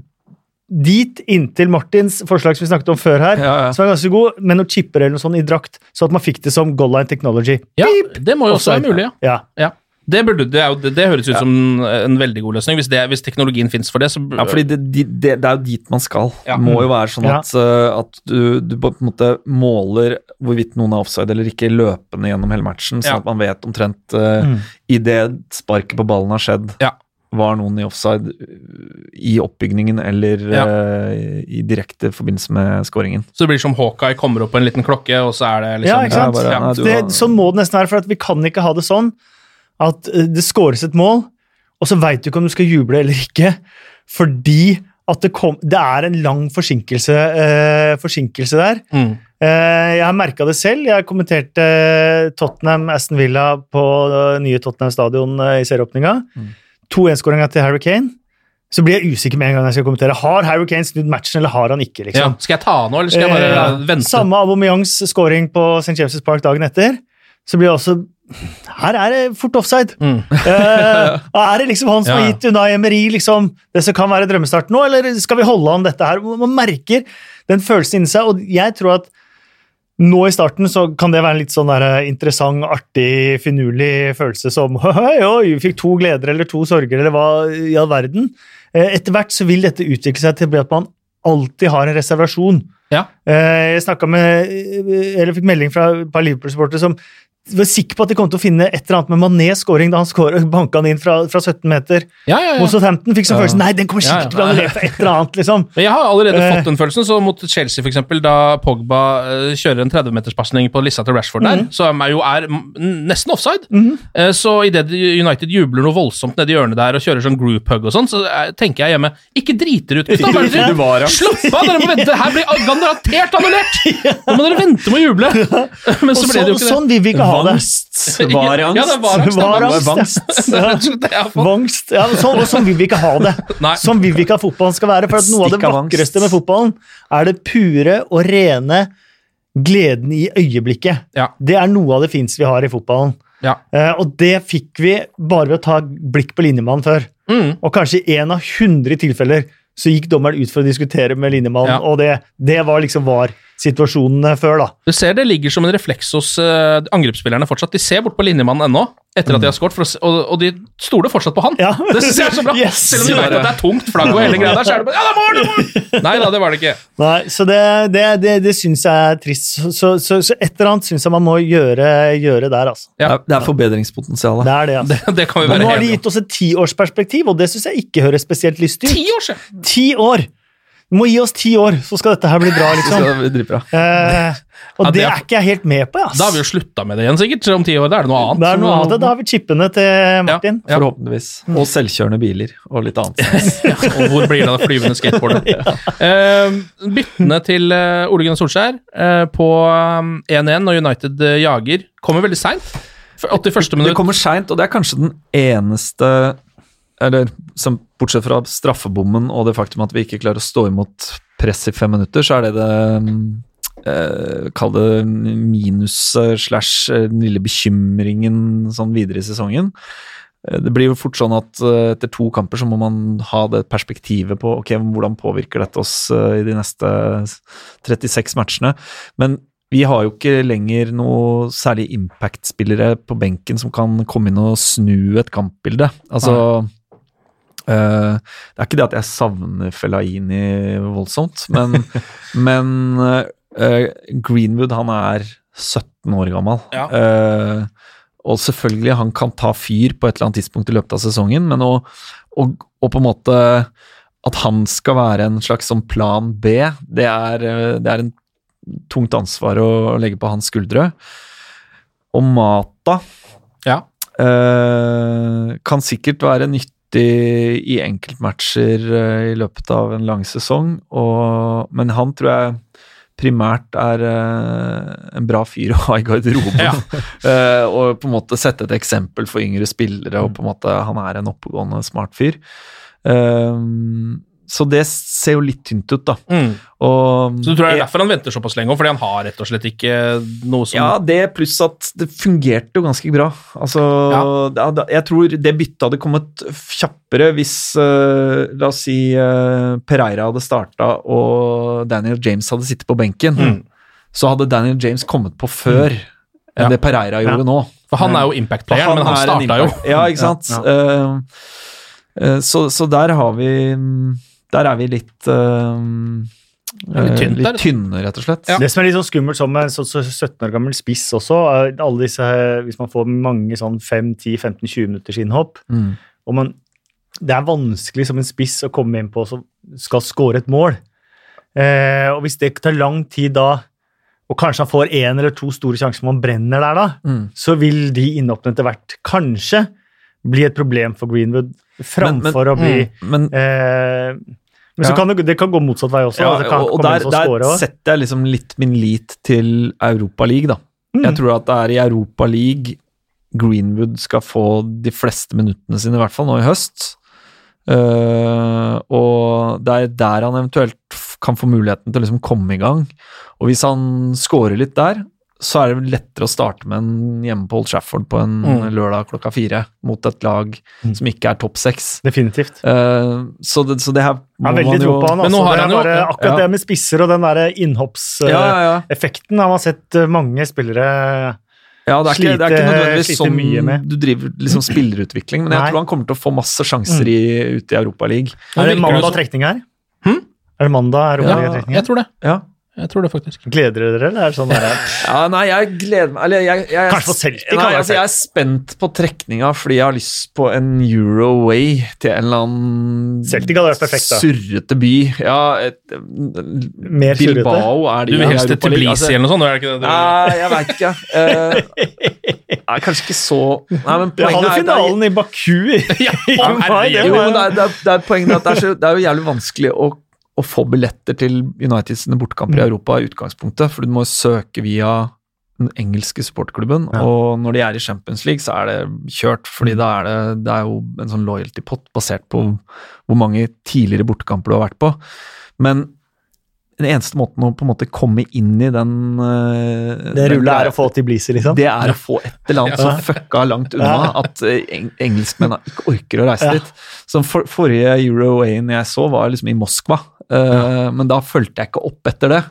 dit, inntil Martins forslag som vi snakket om før her, Ja, ja. som er ganske god, med noen chipper eller noe sånt i drakt, så at man fikk det som goal line technology. Ja, det må jo også være mulig, ja. Ja. Ja. Det, burde, det, er jo, det, det høres ut som en veldig god løsning. Hvis, det, hvis teknologien fins for det, så Ja, fordi det, det, det er jo dit man skal. Ja. Det må jo være sånn Ja. at, uh, at du, du på en måte måler hvorvidt noen er offside eller ikke løpende gjennom hele matchen, sånn Ja. at man vet omtrent uh, Mm. i det sparket på ballen har skjedd, Ja. var noen i offside i oppbygningen eller Ja. uh, i direkte forbindelse med scoringen. Så det blir som Hawkeye kommer opp på en liten klokke, og så er det liksom Ja, ikke sant? Ja, bare- Ja. nei, det, har- sånn må det nesten være, for at vi kan ikke ha det sånn at eh, det scores et mål, og så veit du ikke om du skal juble eller ikke, fordi at det, kom, det er en lang forsinkelse, eh, forsinkelse der. Mm. Eh, jeg har merka det selv. Jeg kommenterte Tottenham Aston Villa på det nye Tottenham stadion eh, i serieåpninga. Mm. 2-1-skåringa til Harry Kane. Så blir jeg usikker med en gang jeg skal kommentere. Har Harry Kane snudd matchen, eller har han ikke? Ja. liksom? Skal jeg ta nå, eller skal jeg bare Eh, vente? Samme Aubameyangs scoring på St. James' Park dagen etter. Så blir jeg også Her er det fort offside. Mm. [laughs] Eh, er det liksom han som Ja. har gitt Unai Emery liksom, det som kan være drømmestarten nå, eller skal vi holde an dette her? Man merker den følelsen inni seg, og jeg tror at nå i starten så kan det være en litt sånn der eh, interessant, artig, finurlig følelse som [laughs] Oi, oi, vi fikk to gleder eller to sorger, eller hva i all verden. Eh, Etter hvert så vil dette utvikle seg til at man alltid har en reservasjon. Ja. Eh, Jeg med, eller fikk melding fra et par Liverpool-supportere som var sikker på at de kom til å finne et eller annet med Manés scoring da han scoret, banka han inn fra, fra 17 meter. Ja, ja, Mot ja. Southampton fikk sånn Ja. følelse Nei, den kommer sikkert til å annullere for et eller annet, liksom. Men jeg har allerede uh, fått den følelsen, så mot Chelsea for eksempel, da Pogba uh, kjører en 30-meterspasning på Lissa til Rashford der, Mhm. som er jo er nesten offside. Eh, Så idet United jubler noe voldsomt nedi hjørnet der og kjører sånn group hug og sånn, så uh, tenker jeg hjemme Ikke drit dere ut, gutta! [laughs] Slapp av, dere må vente! Her blir garantert annullert! [laughs] Nå må dere vente med å juble! [laughs] Men så ble det jo ikke det. sånn vil vi ikke ha Vangst. Ja, [laughs] det var angst. Var angst, angst. Fått. Vangst. Ja, sånn, og sånn vil vi ikke ha det. Nei. Sånn vil vi ikke at fotballen skal være. For at noe av det vakreste med fotballen er det pure og rene gleden i øyeblikket. Ja. Det er noe av det fineste vi har i fotballen. Ja. Uh, og det fikk vi bare ved å ta blikk på linjemannen før. Mm. Og kanskje i én av hundre tilfeller så gikk dommeren ut for å diskutere med linjemannen, Ja. og det, det var liksom var situasjonen før, da. Du ser det ligger som en refleks hos uh, angrepsspillerne fortsatt. De ser bort på linjemannen ennå, etter at de har skåret, å og, og de stoler fortsatt på han. Ja. Det synes jeg er så bra. [laughs] Yes. Selv om de vet at det er tungt flagg og hele greia der, så er det bare Ja, det er mål! det! [laughs] Nei da, det var det ikke. Nei, så det, det, det, det syns jeg er trist. Så, så, så, så et eller annet syns jeg man må gjøre, gjøre der, altså. Ja. Det er- Det er forbedringspotensial. Det er det, altså. Det, det kan vi Men være nå har de gitt oss et tiårsperspektiv, og det syns jeg ikke høres spesielt lystig ut. Ti år! Ti år! Du må gi oss ti år, så skal dette her bli bra, [laughs] Så liksom. det bli bra. Eh, og Ja, det det er- ikke jeg helt med på, ass. Da har vi jo slutta med det igjen, sikkert. Om ti år. Da er det noe annet. Det er noe annet. Da har vi chippene til Martin. Ja. Forhåpentligvis. Og selvkjørende biler og litt annet. [laughs] Og hvor blir det av flyvende skateboardet? [laughs] Eh, byttene til eh, Ole Gunnar Solskjær eh, på eh, 1-1 når United eh, jager, kommer veldig seint. 81. Det kommer seint, og det er kanskje den eneste Eller som, bortsett fra straffebommen og det faktum at vi ikke klarer å stå imot press i fem minutter, så er det det eh, Kall det minuset slash eh, den lille bekymringen sånn videre i sesongen. Eh, Det blir jo fort sånn at eh, etter to kamper så må man ha det perspektivet på ok, hvordan påvirker dette oss i de neste 36 matchene. Men vi har jo ikke lenger noe særlig impact-spillere på benken som kan komme inn og snu et kampbilde. Altså eh, Det er ikke det at jeg savner Fellaini voldsomt, men, [laughs] men uh, Greenwood han er 17 år gammel. Ja. Uh, og selvfølgelig, han kan ta fyr på et eller annet tidspunkt i løpet av sesongen, men å, å, å på en måte At han skal være en slags sånn plan B, det er, det er en tungt ansvar å legge på hans skuldre. Og Mata Ja. Uh, kan sikkert være nyttig i enkeltmatcher eh, i løpet av en lang sesong, og, men han tror jeg primært er eh, en bra fyr å ha i garderoben. Ja. [laughs] Eh, og på en måte sette et eksempel for yngre spillere, og på en måte han er en oppegående, smart fyr. Eh, så det ser jo litt tynt ut, da. Mm. Og, Så du tror det er derfor han venter såpass lenge, fordi han har rett og slett ikke noe som Ja, det pluss at det fungerte jo ganske bra. Altså, Ja. ja, jeg tror det byttet hadde kommet kjappere hvis uh, La oss si uh, Pereira hadde starta og Daniel James hadde sittet på benken. Mm. Så hadde Daniel James kommet på før mm. enn det Pereira gjorde Ja. nå. For han er jo impact-playeren, men han starta jo. Ja, ikke sant. Ja, Eh, eh, så, så der har vi Der er vi litt uh, er litt tynt litt tynne, rett og slett. Ja. Det som er litt sånn skummelt som en så, så 17 år gammel spiss også, er alle disse, hvis man får mange sånn 5-10-15-20 minutters innhopp, Mm. og man, det er vanskelig som en spiss å komme inn på som skal score et mål. Eh, og hvis det tar lang tid da, og kanskje han får én eller to store sjanser man brenner der da, Mm. så vil de innhoppene etter hvert kanskje bli et problem for Greenwood, framfor å bli Men eh, Men så Ja. kan det, det kan gå motsatt vei også. Ja, altså, kan og der, og der score setter jeg liksom litt min lit til Europa League, da. Mm. Jeg tror at det er i Europa League Greenwood skal få de fleste minuttene sine, i hvert fall nå i høst. Uh, og det er der han eventuelt kan få muligheten til å liksom komme i gang. Og hvis han scorer litt der, så er det lettere å starte med en hjemme på Old Trafford på en Mm. lørdag klokka fire mot et lag Mm. som ikke er topp seks. Definitivt. Uh, så, det, så det her Jeg har må veldig tro på han. Altså. har Det er han jo- bare, akkurat ja. det med spisser og den der Ja, innhoppseffekten ja, ja. har man sett eh, mange spillere Ja, det er, ikke, det er ikke nødvendigvis sånn med. du driver liksom spillerutvikling, men jeg Nei. tror han kommer til å få masse sjanser i, ute i Europa League. Er det mandag trekning her? Hm? Er det mandag Ja, europatrekning? jeg tror det. Ja. Jeg tror det faktisk. Gleder dere dere, eller er det sånn der, [laughs] ja, nei, jeg gleder meg Eller jeg, jeg, Kanskje på Celtic, nei, det altså, Jeg er spent på trekninga fordi jeg har lyst på en Euroway til en eller annen Celtic hadde vært perfekt, da. surrete by. Ja, et, Mer surrete? Bilbao er de Du vil helst til Tbilisi altså. Eller noe sånt? Er det ikke det du... Nei, jeg veit ikke. Uh, nei, kanskje ikke så Nei, men hadde poenget er- er finalen i Baku i, [laughs] mai. Det er, er, det er poenget at det er, så, det er jo jævlig vanskelig å, å få billetter til Uniteds bortekamper mm. i. Europa i utgangspunktet, for du må søke via den engelske supportklubben, Ja. og når de er i Champions League, så er det kjørt, fordi Mm. da er det, det er jo en sånn loyalty-pott basert på hvor mange tidligere bortekamper du har vært på. Men den eneste måten å på en måte komme inn i den uh, Det rullet er å få til liksom. det er å få et eller annet som fucka langt unna at eh, eng engelskmennene ikke orker å reise Ja. dit. Så for, forrige Euro Ain jeg så, var liksom i Moskva, eh, men da fulgte jeg ikke opp etter det.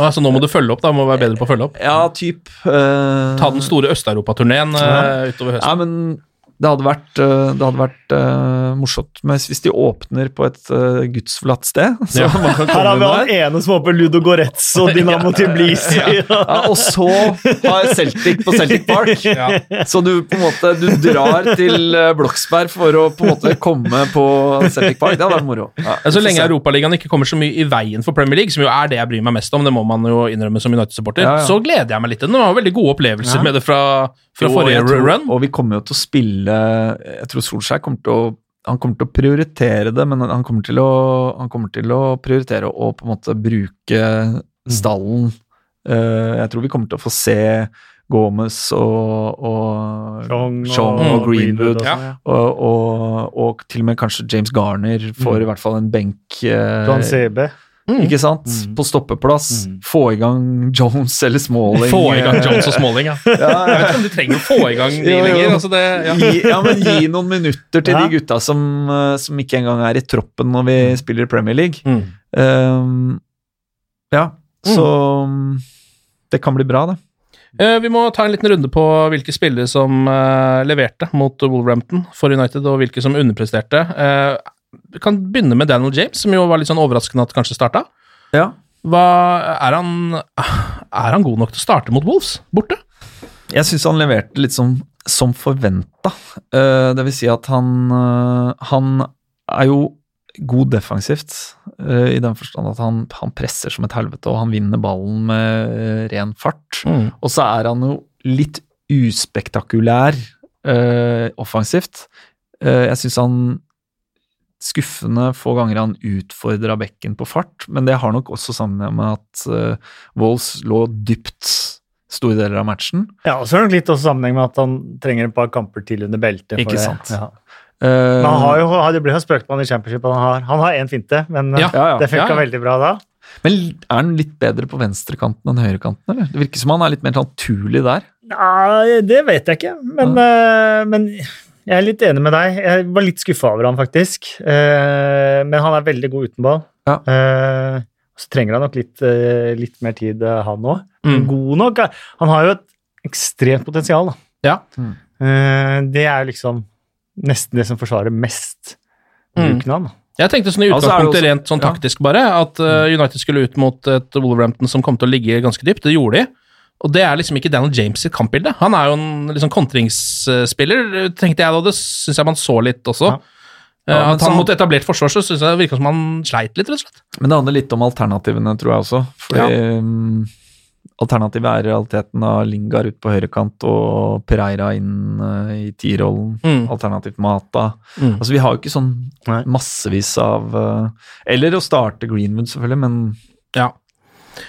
Ah, så nå må du følge opp, da. Må være bedre på å følge opp. Ja, typ eh, Ta den store Østeuropa-turneen eh, utover høsten. Ja, men det hadde vært, eh, det hadde vært uh, morsomt men hvis de åpner på et uh, gudsforlatt sted. [laughs] Så Ja. man kan Her har vi han ene som håper Ludo Goretz og [laughs] Dynamo Tbilisi. [laughs] Ja, og så har jeg Celtic på Celtic Park. Ja. Så du på en måte du drar til Bloksberg for å på en måte komme på Celtic Park. Det hadde vært moro. Ja, Ja, Så lenge. Europaligaen ikke kommer så mye i veien for Premier League, som jo er det jeg bryr meg mest om, det må man jo innrømme som United-supporter, Ja, ja. så gleder jeg meg litt det. Var veldig gode opplevelser Ja. med det fra, fra Jo, forrige tror- run. Og vi kommer jo til å spille Jeg tror Solskjær kommer til å han kommer til å prioritere det, men han kommer til å, han kommer til å prioritere å på en måte bruke stallen. Uh, jeg tror vi kommer til å få se Gomez og, og Chong og- Chong og Mm, Greenwood. og Ja. Og, og, og til og med kanskje James Garner får Mm. i hvert fall en benk. Uh, CB. Ikke sant? Mm. På stoppeplass. Mm. Få i gang Jones eller Smalling. Få i gang eh, Jones og Smalling, [laughs] ja. Jeg vet ikke om de trenger å få i gang de lenger. Altså det, ja. Gi, ja, men gi [laughs] noen minutter til Ja. de gutta som, eh, som ikke engang er i troppen når vi spiller i Premier League. Mm. Um, ja, så um, det kan bli bra, det. Eh, Vi må ta en liten runde på hvilke spillere som leverte mot Wolverhampton for United, og hvilke som underpresterte. Eh, kan begynne med Daniel James, som jo var litt sånn overraskende at kanskje starta. Ja. Hva, er, han, er han god nok til å starte mot Wolves borte? Jeg syns han leverte litt som, som forventa. Uh, det vil si at han uh, Han er jo god defensivt, uh, i den forstand at han, han presser som et helvete, og han vinner ballen med eh, ren fart. Og så er han jo litt uspektakulær eh, offensivt. Eh, jeg syns han skuffende få ganger han utfordra bekken på fart, men det har nok også sammenheng med at uh, Wolves lå dypt store deler av matchen. Ja, og så er det nok litt også sammenheng med at han trenger et par kamper til under beltet. for Ikke det. sant. Ja. Uh, Men han har jo, det blir jo spøkt med han i championship. Han har, han har én finte, men Ja, eh, ja, ja. det funka Ja, ja. veldig bra da. Men er han litt bedre på venstrekanten enn høyrekanten, eller? Det virker som han er litt mer naturlig der. Nei, det vet jeg ikke, men, uh, men jeg er litt enig med deg. Jeg var litt skuffa over han, faktisk. Eh, men han er veldig god uten ball. Ja. Eh, så trenger han nok litt, eh, litt mer tid, han òg. Mm. God nok. Han har jo et ekstremt potensial, da. Ja. Mm. Eh, det er jo liksom nesten det som forsvarer mest Mm. bruken av han. Jeg tenkte sånn i utgangspunktet så er utgangspunktet også- rent sånn ja. taktisk bare, at uh, United skulle ut mot et Wolverhampton som kom til å ligge ganske dypt. Det gjorde de. Og det er liksom ikke Daniel James sitt kampbilde. Han er jo en liksom kontringsspiller, tenkte jeg da. Det syns jeg man så litt også. Ja. Eh, Ja, at han så- mot etablert forsvar så syns jeg det virka som han sleit litt, rett og slett. Men det handler litt om alternativene, tror jeg også. Fordi mm, alternativet er i realiteten av Lingard ut på høyrekant og Pereira inn uh, i tierrollen. Mm. Alternativt Mata. Mm. Altså, vi har jo ikke sånn massevis av uh, Eller å starte Greenwood, selvfølgelig, men Ja.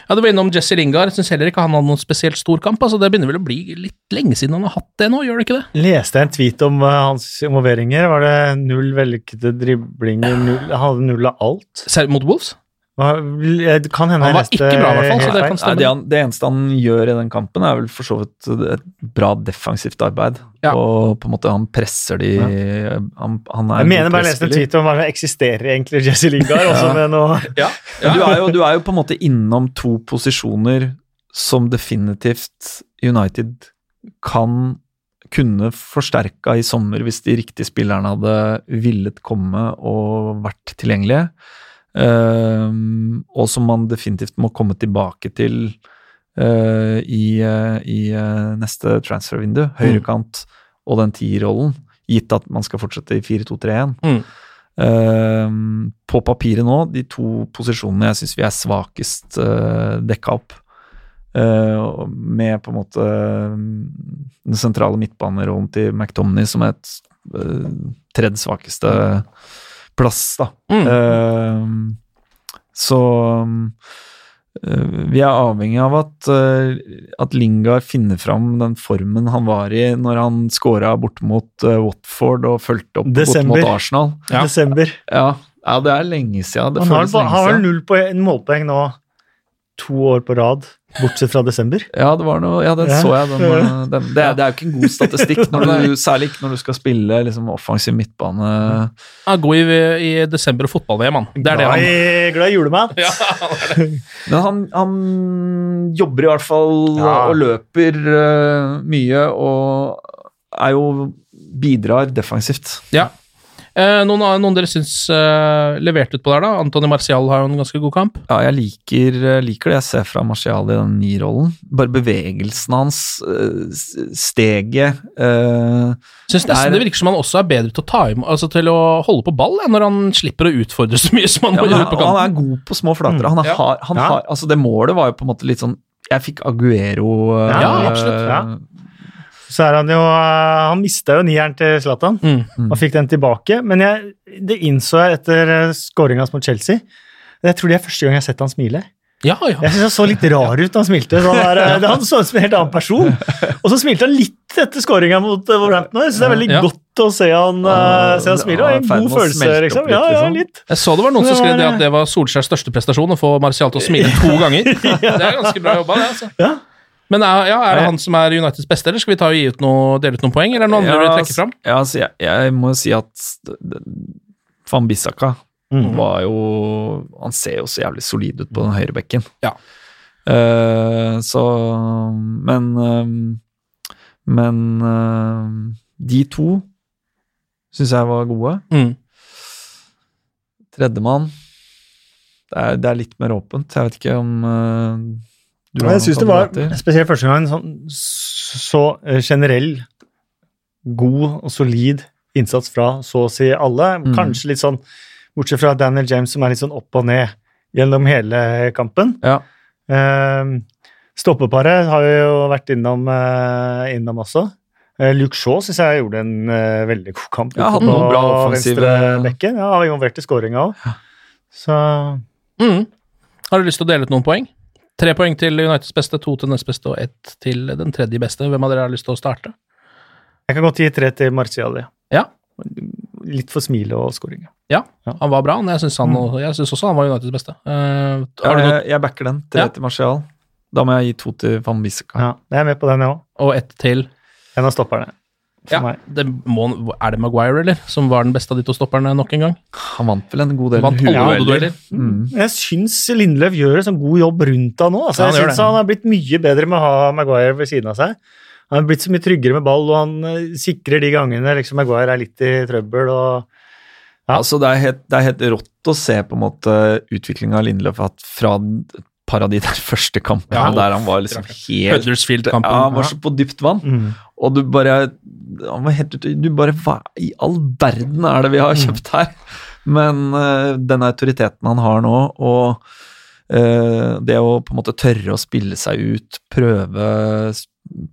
Ja, Du var innom Jesse Lingard. Syns heller ikke han hadde noen spesielt stor kamp. altså Det begynner vel å bli litt lenge siden han har hatt det nå, gjør det ikke det? Leste jeg en tweet om uh, hans involveringer. Var det null vellykkede driblinger? Null, han hadde null av alt? Mot Wolves? Det kan hende Han var ikke bra, i hvert fall, så det kan Nei, det, han, det eneste han gjør i den kampen, er vel for så vidt et bra defensivt arbeid. Ja. Og på en måte han presser de han, han er Jeg mener bare jeg leste en tweet om hva eksisterer egentlig Jesse Lingard, [laughs] også med noe [laughs] Ja. Ja, du, er jo, du er jo på en måte innom to posisjoner som definitivt United kan kunne forsterka i sommer hvis de riktige spillerne hadde villet komme og vært tilgjengelige. Ehm, og som man definitivt må komme tilbake til eh, i, eh, i eh, neste transfervindu. Høyrekant og den tierrollen, gitt at man skal fortsette i 4-2-3-1. Mm. Uh, på papiret nå, de to posisjonene jeg syns vi er svakest uh, dekka opp. Uh, med på en måte mm, den sentrale midtbanerollen til McTomney som er et uh, tredje svakeste plass, da. Mm. Uh, så eh, vi er avhengig av at, eh, at Lingard finner fram den formen han var i når han scora bort mot Watford og fulgte opp bort mot Arsenal. Ja. desember. Ja, ja, det er lenge siden. Det Han har, lenge har vel siden. null poeng, målpoeng nå to år på rad, bortsett fra desember. Ja, det var noe, ja, den Ja. så jeg. Den, [laughs] eh, den, det, er, det er jo ikke en god statistikk, [laughs] når du, særlig ikke når du skal spille liksom, offensiv midtbane. Ja, god i, i desember og fotball-VM, han. Det er det glad, han i, glad i julemat. [laughs] ja, Men han, han jobber i hvert fall Ja. og løper uh, mye og er jo bidrar defensivt. ja. Eh, noen, noen dere syns eh, leverte ut på der, da? Antony Marcial har jo en ganske god kamp. Ja, jeg liker, liker det jeg ser fra Martial i den ni-rollen. Bare bevegelsen hans, eh, steget eh, Syns nesten Er- det virker som han også er bedre til å ta altså til å holde på ball, ja, når han slipper å utfordre så mye som han ja, må gjøre på han, han er god på små flater. Han, er, Ja. har, han Ja. har Altså, det målet var jo på en måte litt sånn Jeg fikk Aguero eh, Ja, absolutt, ja. Så er han jo eh, Han mista jo nieren til Zlatan Mm. og fikk den tilbake. Men jeg, det innså jeg etter uh, skåringa mot Chelsea. Jeg tror det er første gang jeg har sett han smile. Ja, ja. Jeg synes Han så litt rar ut da han smilte. Så han, er, eh, [laughs] han så ut som en helt annen person. Og så smilte han litt etter skåringa mot Wolverhampton. Jeg synes det er veldig Ja. godt å se han, uh, se han smile. Og Ja, en god følelse, liksom. litt, Ja, ja, liksom. litt. Jeg så det var noen som skrev det at det var Solskjærs største prestasjon, å få Martial til å smile to [laughs] ganger. Det er ganske bra jobba, det. altså. Ja. Men er, ja, er det han som er Uniteds beste, eller skal vi ta og gi ut noe, dele ut noen poeng? Eller er det noen andre du vil trekke fram? Ja, altså, jeg, jeg må jo si at Van Bissaka Mm. var jo Han ser jo så jævlig solid ut på den høyre bekken. Ja. Uh, så Men uh, Men uh, de to syns jeg var gode. Mm. Tredjemann det det er litt mer åpent. Jeg vet ikke om du jeg syns det var, spesielt første gang, sånn, så eh, generell, god og solid innsats fra så å si alle. Mm. Kanskje litt sånn, bortsett fra Daniel James, som er litt sånn opp og ned gjennom hele kampen. Ja. Eh, stoppeparet har vi jo vært innom, eh, innom også. Eh, Luke Shaw syns jeg gjorde en eh, veldig god kamp. Ja, hadde noen bra offensive- venstrebekken. Ja, involvert i skåringa òg. Så Mm. Har du lyst til å dele ut noen poeng? Tre poeng til Uniteds beste, to til nest beste og ett til den tredje beste. Hvem av dere har lyst til å starte? jeg kan godt gi tre til Martial. Ja. Litt for smilet og skåringa. Ja, han var bra. men Jeg syns synes også han var Uniteds beste. Uh, har du noe, jeg, jeg backer den. Tre Ja. til Martial. Da må jeg gi to til Van Bissaka. Ja, jeg er med på den, jeg òg. og ett til En av stopperne. For ja, meg. det må, Er det Maguire, eller? Som var den beste av de to stopperne nok en gang? Han vant vel en god del hodedueller. Ja, Mm. Jeg syns Lindløv gjør en sånn god jobb rundt han nå. Altså, Ja, han jeg gjør synes han har blitt mye bedre med å ha Maguire ved siden av seg. Han har blitt så mye tryggere med ball, og han eh, sikrer de gangene liksom Maguire er litt i trøbbel. og Ja. Altså, det, er helt, det er helt rått å se på en måte utviklinga av Lindløf fra et par av de der første kampene Ja. der han var liksom helt Huddersfield-kampen. Ja, han var så på dypt vann. Mm. Og du bare Han var helt ute Du bare Hva i all verden er det vi har kjøpt her? Men uh, den autoriteten han har nå, og uh, det å på en måte tørre å spille seg ut, prøve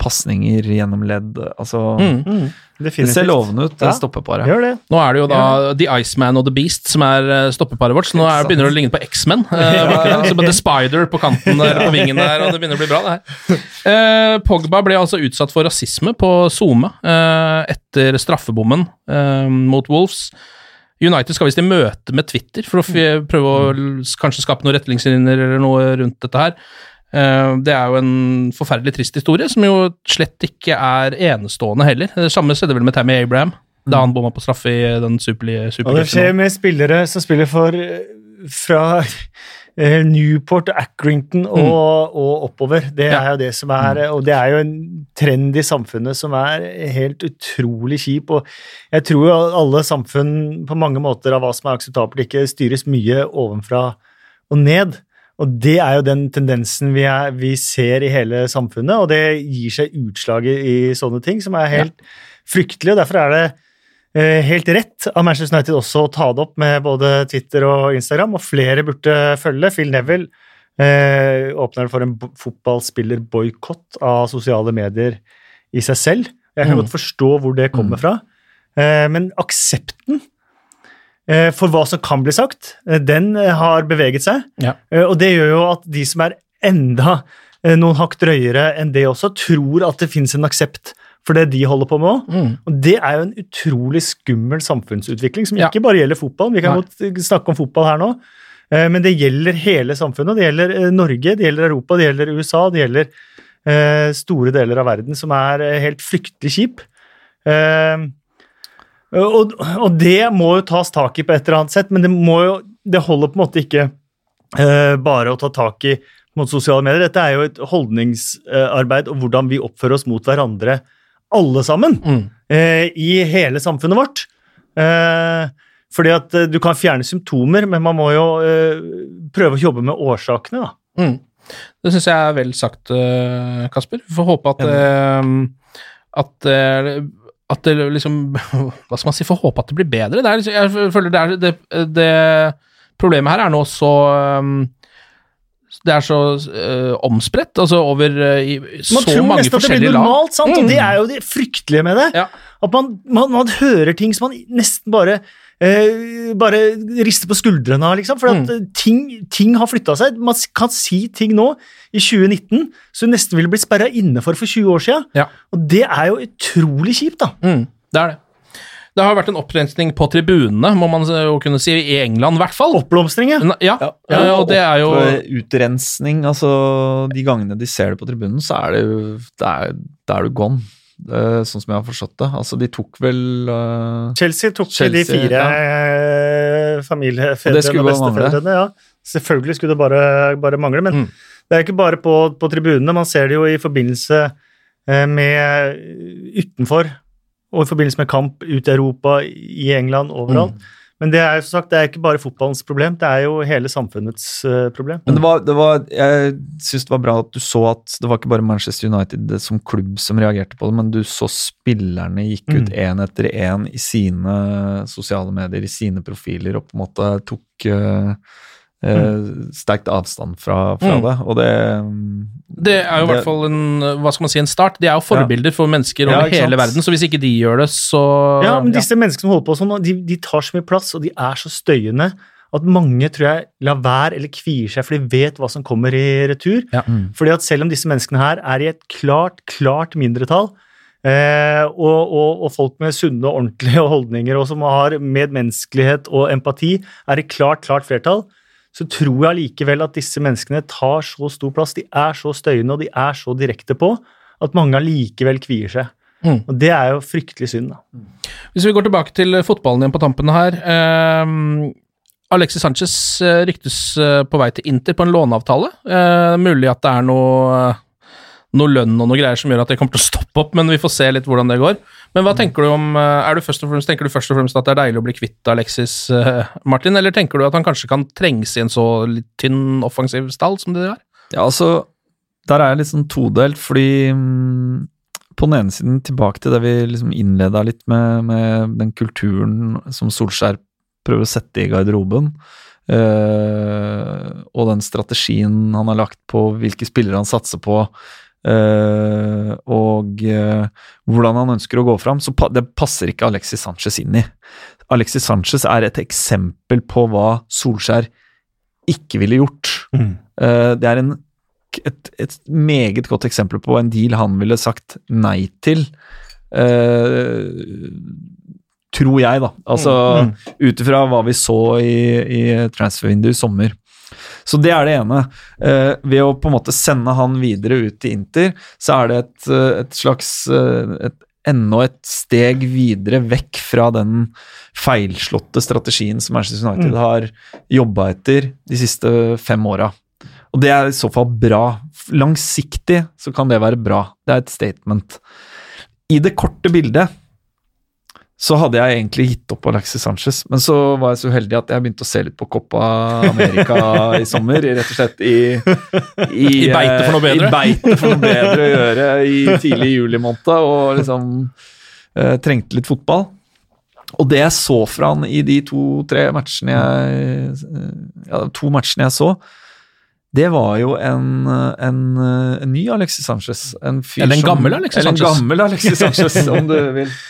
pasninger gjennom ledd Altså Mm. Mm, Det ser lovende ut, det Ja. stoppeparet. Gjør det. Nå er det jo da The Iceman og The Beast som er eh, stoppeparet vårt, så nå er, begynner det å ligne på X-Men. eh, [laughs] virkelig. Så The Spider på kanten der, på vingen der, og det begynner å bli bra, det her. Eh, Pogba ble altså utsatt for rasisme på SoMe eh, etter straffebommen eh, mot Wolves. United skal visst i møte med Twitter for å prøve å kanskje skape noen retningslinjer eller noe rundt dette her. Eh, Det er jo en forferdelig trist historie, som jo slett ikke er enestående heller. Det samme skjedde vel med Tammy Abraham, da han bomma på straffe i den superlige Og det skjer med spillere som spiller for eh, fra eh, Newport Accrington og, og oppover. Det er Mm. Ja. jo det som er Og det er jo en trend i samfunnet som er helt utrolig kjip. Og jeg tror jo alle samfunn på mange måter av hva som er akseptabelt, ikke styres mye ovenfra og ned. Og det er jo den tendensen vi, er, vi ser i hele samfunnet, og det gir seg utslag i, sånne ting som er helt fryktelig. og Derfor er det eh, helt rett av Manchester United også å ta det opp med både Twitter og Instagram, og flere burde følge. Phil Neville eh, åpner for en bo- fotballspillerboikott av sosiale medier i seg selv. Jeg kan Mm. godt forstå hvor det kommer fra, eh, men aksepten for hva som kan bli sagt, eh, den eh, har beveget seg. Ja. Eh, Og det gjør jo at de som er enda eh, noen hakk drøyere enn det også, tror at det finnes en aksept for det de holder på med òg. Mm. Og det er jo en utrolig skummel samfunnsutvikling, som Ja. ikke bare gjelder fotball. Vi kan godt eh, snakke om fotball her nå, eh, men det gjelder hele samfunnet. Det gjelder eh, Norge, det gjelder Europa, det gjelder USA, det gjelder eh, store deler av verden som er eh, helt fryktelig kjip. Eh, og, og det må jo tas tak i på et eller annet sett, men det, må jo, det holder på en måte ikke uh, bare å ta tak i mot sosiale medier. Dette er jo et holdningsarbeid og hvordan vi oppfører oss mot hverandre, alle sammen, Mm. uh, i hele samfunnet vårt. Uh, fordi at eh, du kan fjerne symptomer, men man må jo eh, prøve å jobbe med årsakene, da. Mm. Det syns jeg er vel sagt, eh, Kasper. Vi får håpe at eh, at, eh, at det liksom [laughs] Hva skal man si? Får håpe at det blir bedre. Det er, liksom- jeg føler det, er, det, det Problemet her er nå så eh, Det er så eh, omspredt, altså over eh, i så Man tror nesten at det blir normalt, sant? og Mm. det er jo det fryktelige med det. Ja. At man, man, man hører ting som man nesten bare eh, bare riste på skuldrene av, liksom. For Mm. eh, ting, ting har flytta seg. Man kan si ting nå, i 2019, som nesten ville blitt sperra inne for for 20 år siden. Ja. Og det er jo utrolig kjipt, da. Mm, det er det. Det har vært en opprensning på tribunene, må man jo kunne si, i England i hvert fall. Oppblomstring, ja. Ja, ja. og det er jo Utrensning, altså De gangene de ser det på tribunen, så er det jo Da er, da er du gone. Eh, sånn som jeg har forstått det. Altså, de tok vel uh, Chelsea tok Chelsea, de fire ja. eh, familiefedrene og bestefedrene. Ja. Selvfølgelig skulle det bare, bare mangle, men Mm. det er ikke bare på, på tribunene. Man ser det jo i forbindelse med utenfor, og i forbindelse med kamp ut i Europa, i England, overalt. Mm. Men det er jo sagt, det er ikke bare fotballens problem, det er jo hele samfunnets uh, problem. Men det var, det var Jeg syns det var bra at du så at det var ikke bare Manchester United som klubb som reagerte på det, men du så spillerne gikk ut én etter én i sine sosiale medier, i sine profiler, og på en måte tok uh, sterkt avstand fra, fra Mm. det. Og det Det er jo i hvert fall en, hva skal man si, en start. De er jo forbilder for mennesker over ja, hele sant? verden, så hvis ikke de gjør det, så Ja, men disse menneskene som holder på sånn, de, de tar så mye plass, og de er så støyende at mange tror jeg lar være eller kvier seg, for de vet hva som kommer i retur. Ja. Fordi at selv om disse menneskene her er i et klart, klart mindretall, eh, og, og, og folk med sunne og ordentlige [laughs] holdninger og som har medmenneskelighet og empati, er i klart, klart flertall, så tror jeg allikevel at disse menneskene tar så stor plass, de er så støyende og de er så direkte på, at mange allikevel kvier seg. Mm. Og det er jo fryktelig synd, da. Hvis vi går tilbake til fotballen igjen på tampene her ehm, Alexis Sanchez eh, ryktes eh, på vei til Inter på en låneavtale. Eh, mulig at det er noe, noe lønn og noe greier som gjør at det kommer til å stoppe opp, men vi får se litt hvordan det går. Men hva tenker du om eh, er du først og fremst, Tenker du først og fremst at det er deilig å bli kvitt Alexis, eh, Martin, eller tenker du at han kanskje kan trenges i en så litt tynn offensiv stall som det er? Ja, altså, der er jeg litt sånn todelt, fordi mm, på den ene siden tilbake til det vi liksom innleda litt med, med den kulturen som Solskjær prøver å sette i garderoben, eh, og den strategien han har lagt på hvilke spillere han satser på, eh, og uh, hvordan han ønsker å gå fram, så pa det passer ikke Alexis Sanchez inn i. Alexis Sanchez er et eksempel på hva Solskjær ikke ville gjort. Eh, det er en, et, et meget godt eksempel på en deal han ville sagt nei til. tror jeg, da. Altså Mm. ut ifra hva vi så i, i transfervinduet i sommer. Så det er det ene. Eh, ved å på en måte sende han videre ut til Inter, så er det et, eh, et slags eh, et, Enda et steg videre vekk fra den feilslåtte strategien som Manchester United Mm. har jobba etter de siste fem åra. Og det er i så fall bra. Langsiktig så kan det være bra. Det er et statement. I det korte bildet så hadde jeg egentlig gitt opp Alexis Sanchez, men så var jeg så uheldig at jeg begynte å se litt på Copa America i sommer. Rett og slett i I beite for noe bedre. I beite for noe bedre å gjøre i tidlig juli måned, og liksom eh, trengte litt fotball. Og det jeg så fra han i de to-tre matchene jeg Ja, to matchene jeg så, det var jo en, en, en ny Alexis Sanchez. En Eller en gammel Alexis eller en gammel Alexis Sanchez, om du vil. [laughs]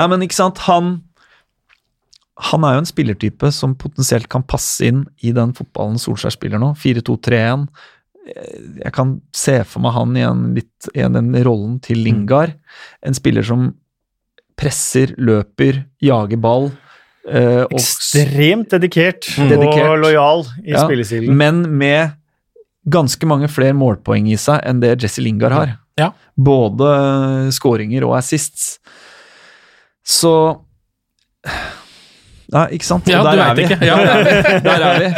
Nei, men ikke sant, han Han er jo en spillertype som potensielt kan passe inn i den fotballen Solskjær spiller nå. 4-2-3-1. Jeg kan se for meg han i, en litt, i den rollen til Lingard. En spiller som presser, løper, jager ball. eh, og Ekstremt dedikert, Dedikert. og lojal i Ja, spillestilen. Men med ganske mange flere målpoeng i seg enn det Jesse Lingard har. Ja. Både skåringer og assists. Så Nei, ikke sant? Ja, der er ikke. Ja. [laughs] Der er vi.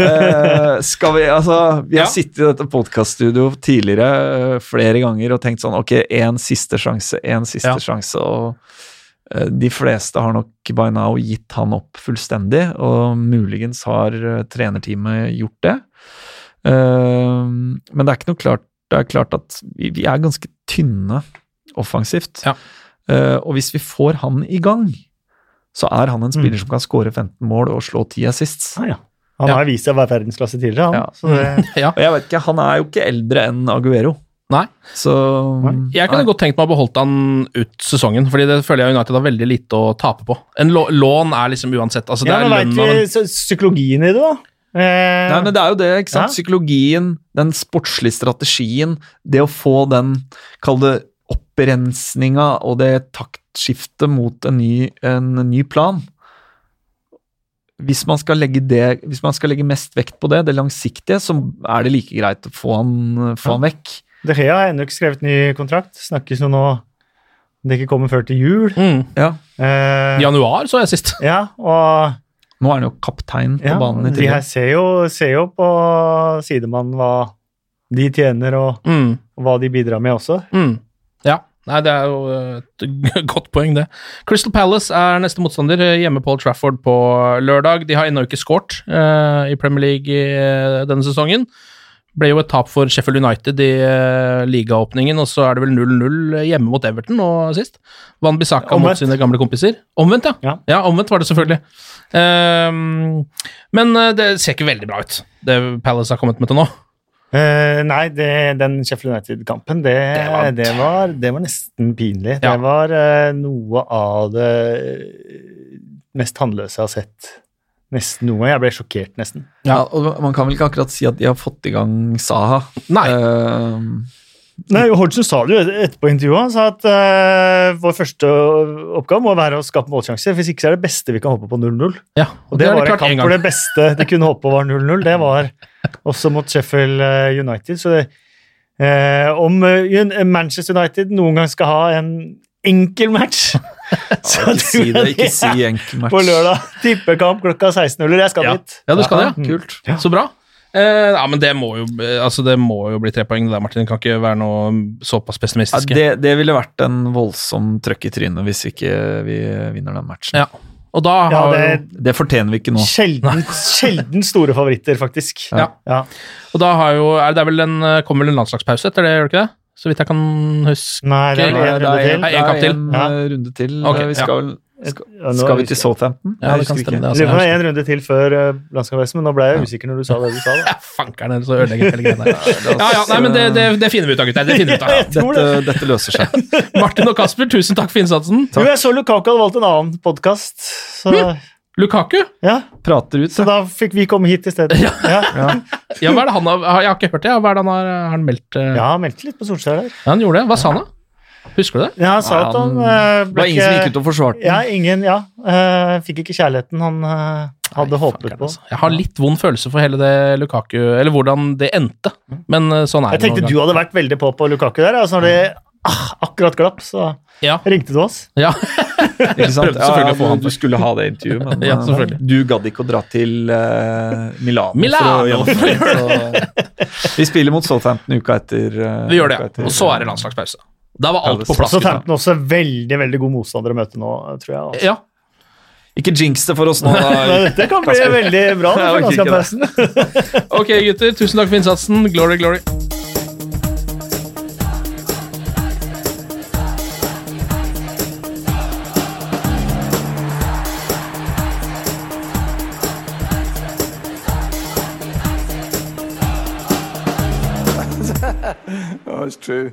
Eh, skal vi Altså, vi har Ja. sittet i dette podkaststudioet tidligere uh, flere ganger og tenkt sånn Ok, én siste sjanse, én siste Ja. sjanse, og uh, de fleste har nok by now gitt han opp fullstendig, og muligens har trenerteamet gjort det. Men det er ikke noe klart Det er klart at vi, vi er ganske tynne offensivt. Ja. Eh, og hvis vi får han i gang, så er han en spiller Mm. som kan skåre 15 mål og slå 10 assists. Ah, ja. Han Ja. har vist seg å være verdensklasse tidligere, han. Ja. Så det, [laughs] ja. Og jeg vet ikke, han er jo ikke eldre enn Aguero. Nei. Så Jeg kunne nei. godt tenkt meg å beholde han ut sesongen, fordi det føler jeg United har veldig lite å tape på. En lån er liksom uansett altså Det ja, er men av vi en psykologien i det, da? Eh, Nei, men det er jo det, ikke sant? Ja. Psykologien, den sportslige strategien, det å få den, kall det opprensninga og det taktskiftet mot en ny, en ny plan. Hvis man, skal legge det, hvis man skal legge mest vekt på det, det langsiktige, så er det like greit å få han, få han vekk. De Gea har ennå ikke skrevet ny kontrakt. Snakkes jo nå det ikke kommer før til jul. mm. Ja. Eh, Januar så jeg sist. [laughs] ja, og Nå er han jo kaptein på ja, banen i de her ser jo, ser jo på sidemannen hva de tjener, og, Mm. og hva de bidrar med også. Mm. Ja. Nei, det er jo et [laughs] godt poeng, det. Crystal Palace er neste motstander eh, hjemme på Old Trafford på lørdag. De har ennå ikke skåret uh, i Premier League eh, denne sesongen. Ble jo et tap for Sheffield United i uh, ligaåpningen, og så er det vel 0-0 hjemme mot Everton nå sist. Van Bissaka mot sine gamle kompiser. Omvendt, ja. Ja. omvendt var det selvfølgelig. Ehm, men eh, det ser ikke veldig bra ut, det Palace har kommet med til nå. Eh, nei, det, den Sheffield United-kampen, det, Det det, var- var, det, var, nesten pinlig. Ja. Det var uh, noe av det mest tannløse jeg har sett nesten noe. Jeg ble sjokkert, nesten. Ja, og Man kan vel ikke akkurat si at de har fått i gang Saha. Nei. Eh, Nei, Hodgson sa det jo etterpå i intervjuet. Han sa at uh, vår første oppgave må være å skape målsjanser. Hvis ikke så er det beste vi kan håpe på 0-0. Ja, Og det, det de var en klart kamp en hvor det beste de kunne håpe på var 0-0. Det var også mot Sheffield eh, United. Så det, uh, om Manchester United noen gang skal ha en enkel match [laughs] så ikke si det, ikke si enkel match. På lørdag. Tippekamp klokka 16.00. Jeg skal Ja. dit. Ja, du skal det, ja. Kult. Så bra. Eh, ja, men det må, jo, eh, altså det må jo bli tre poeng, det der, Martin. Det kan ikke være noe såpass Ja, det, det ville vært en voldsom trøkk i trynet hvis ikke vi vinner den matchen. Ja. Og da Ja, det jo Det fortjener vi ikke nå. sjelden, [laughs] sjelden store favoritter, faktisk. Ja. Ja. Og da har jo er det vel en, eh, kommer vel en landslagspause etter det, gjør det ikke det? Så vidt jeg kan huske. Nei, det er en runde til. Nei, en en eh, runde til. Ok, vi skal, vel- skal, Ja, skal vi til. Southampton? Ja, det kan stemme. det. Altså, Det Altså, var en runde til før uh, landskapspausen, men nå ble jeg usikker når du sa det du sa. Da. [laughs] Fankeren, så ødelegger hele greia der. Ja, ja, nei, men det, det, det finner vi ut av, gutter. Det finner vi ut av. [laughs] Dette, dette løser seg. [laughs] Martin og Kasper, tusen takk for innsatsen. Jo, jeg så Lukaku hadde valgt en annen podkast, så, Lukaku? ja, Prater ut. så da fikk vi komme hit i stedet. Ja. Ja. Ja, hva er det han har Jeg har ikke hørt det. Hva er det han har, har han meldt? Uh... ja, han meldte litt på Solskjær der. Ja, han gjorde det. Hva sa han, da? Husker du det? Ja, han sa at han eh, Det var ingen som gikk ut og forsvarte Ja, ingen, ja. Uh, fikk ikke kjærligheten han uh, hadde Nei, håpet på. altså. Jeg har litt vond følelse for hele det Lukaku Eller hvordan det endte. Men uh, sånn er Jeg det. tenkte du hadde vært veldig på på Lukaku der. Altså når det ah, akkurat glapp, så. Ja. ringte du oss. ja. [laughs] Ikke sant? Å Ja, han du, du skulle ha det intervjuet, men [laughs] Ja, du gadd ikke å dra til uh, Milano, Milano for å [laughs] det. Så vi spiller mot Southampton uka etter. Uh, Vi gjør det, ja. etter- Og så er det landslagspause. Da var alt på plass. Så gutta. Tampton også veldig veldig god motstander å møte nå, tror jeg. Altså. Ja. Ikke jinx det for oss nå, [laughs] Det dette kan bli veldig bra. [laughs] [laughs] Ok, gutter. Tusen takk for innsatsen. Glory, glory. Oh, it's true.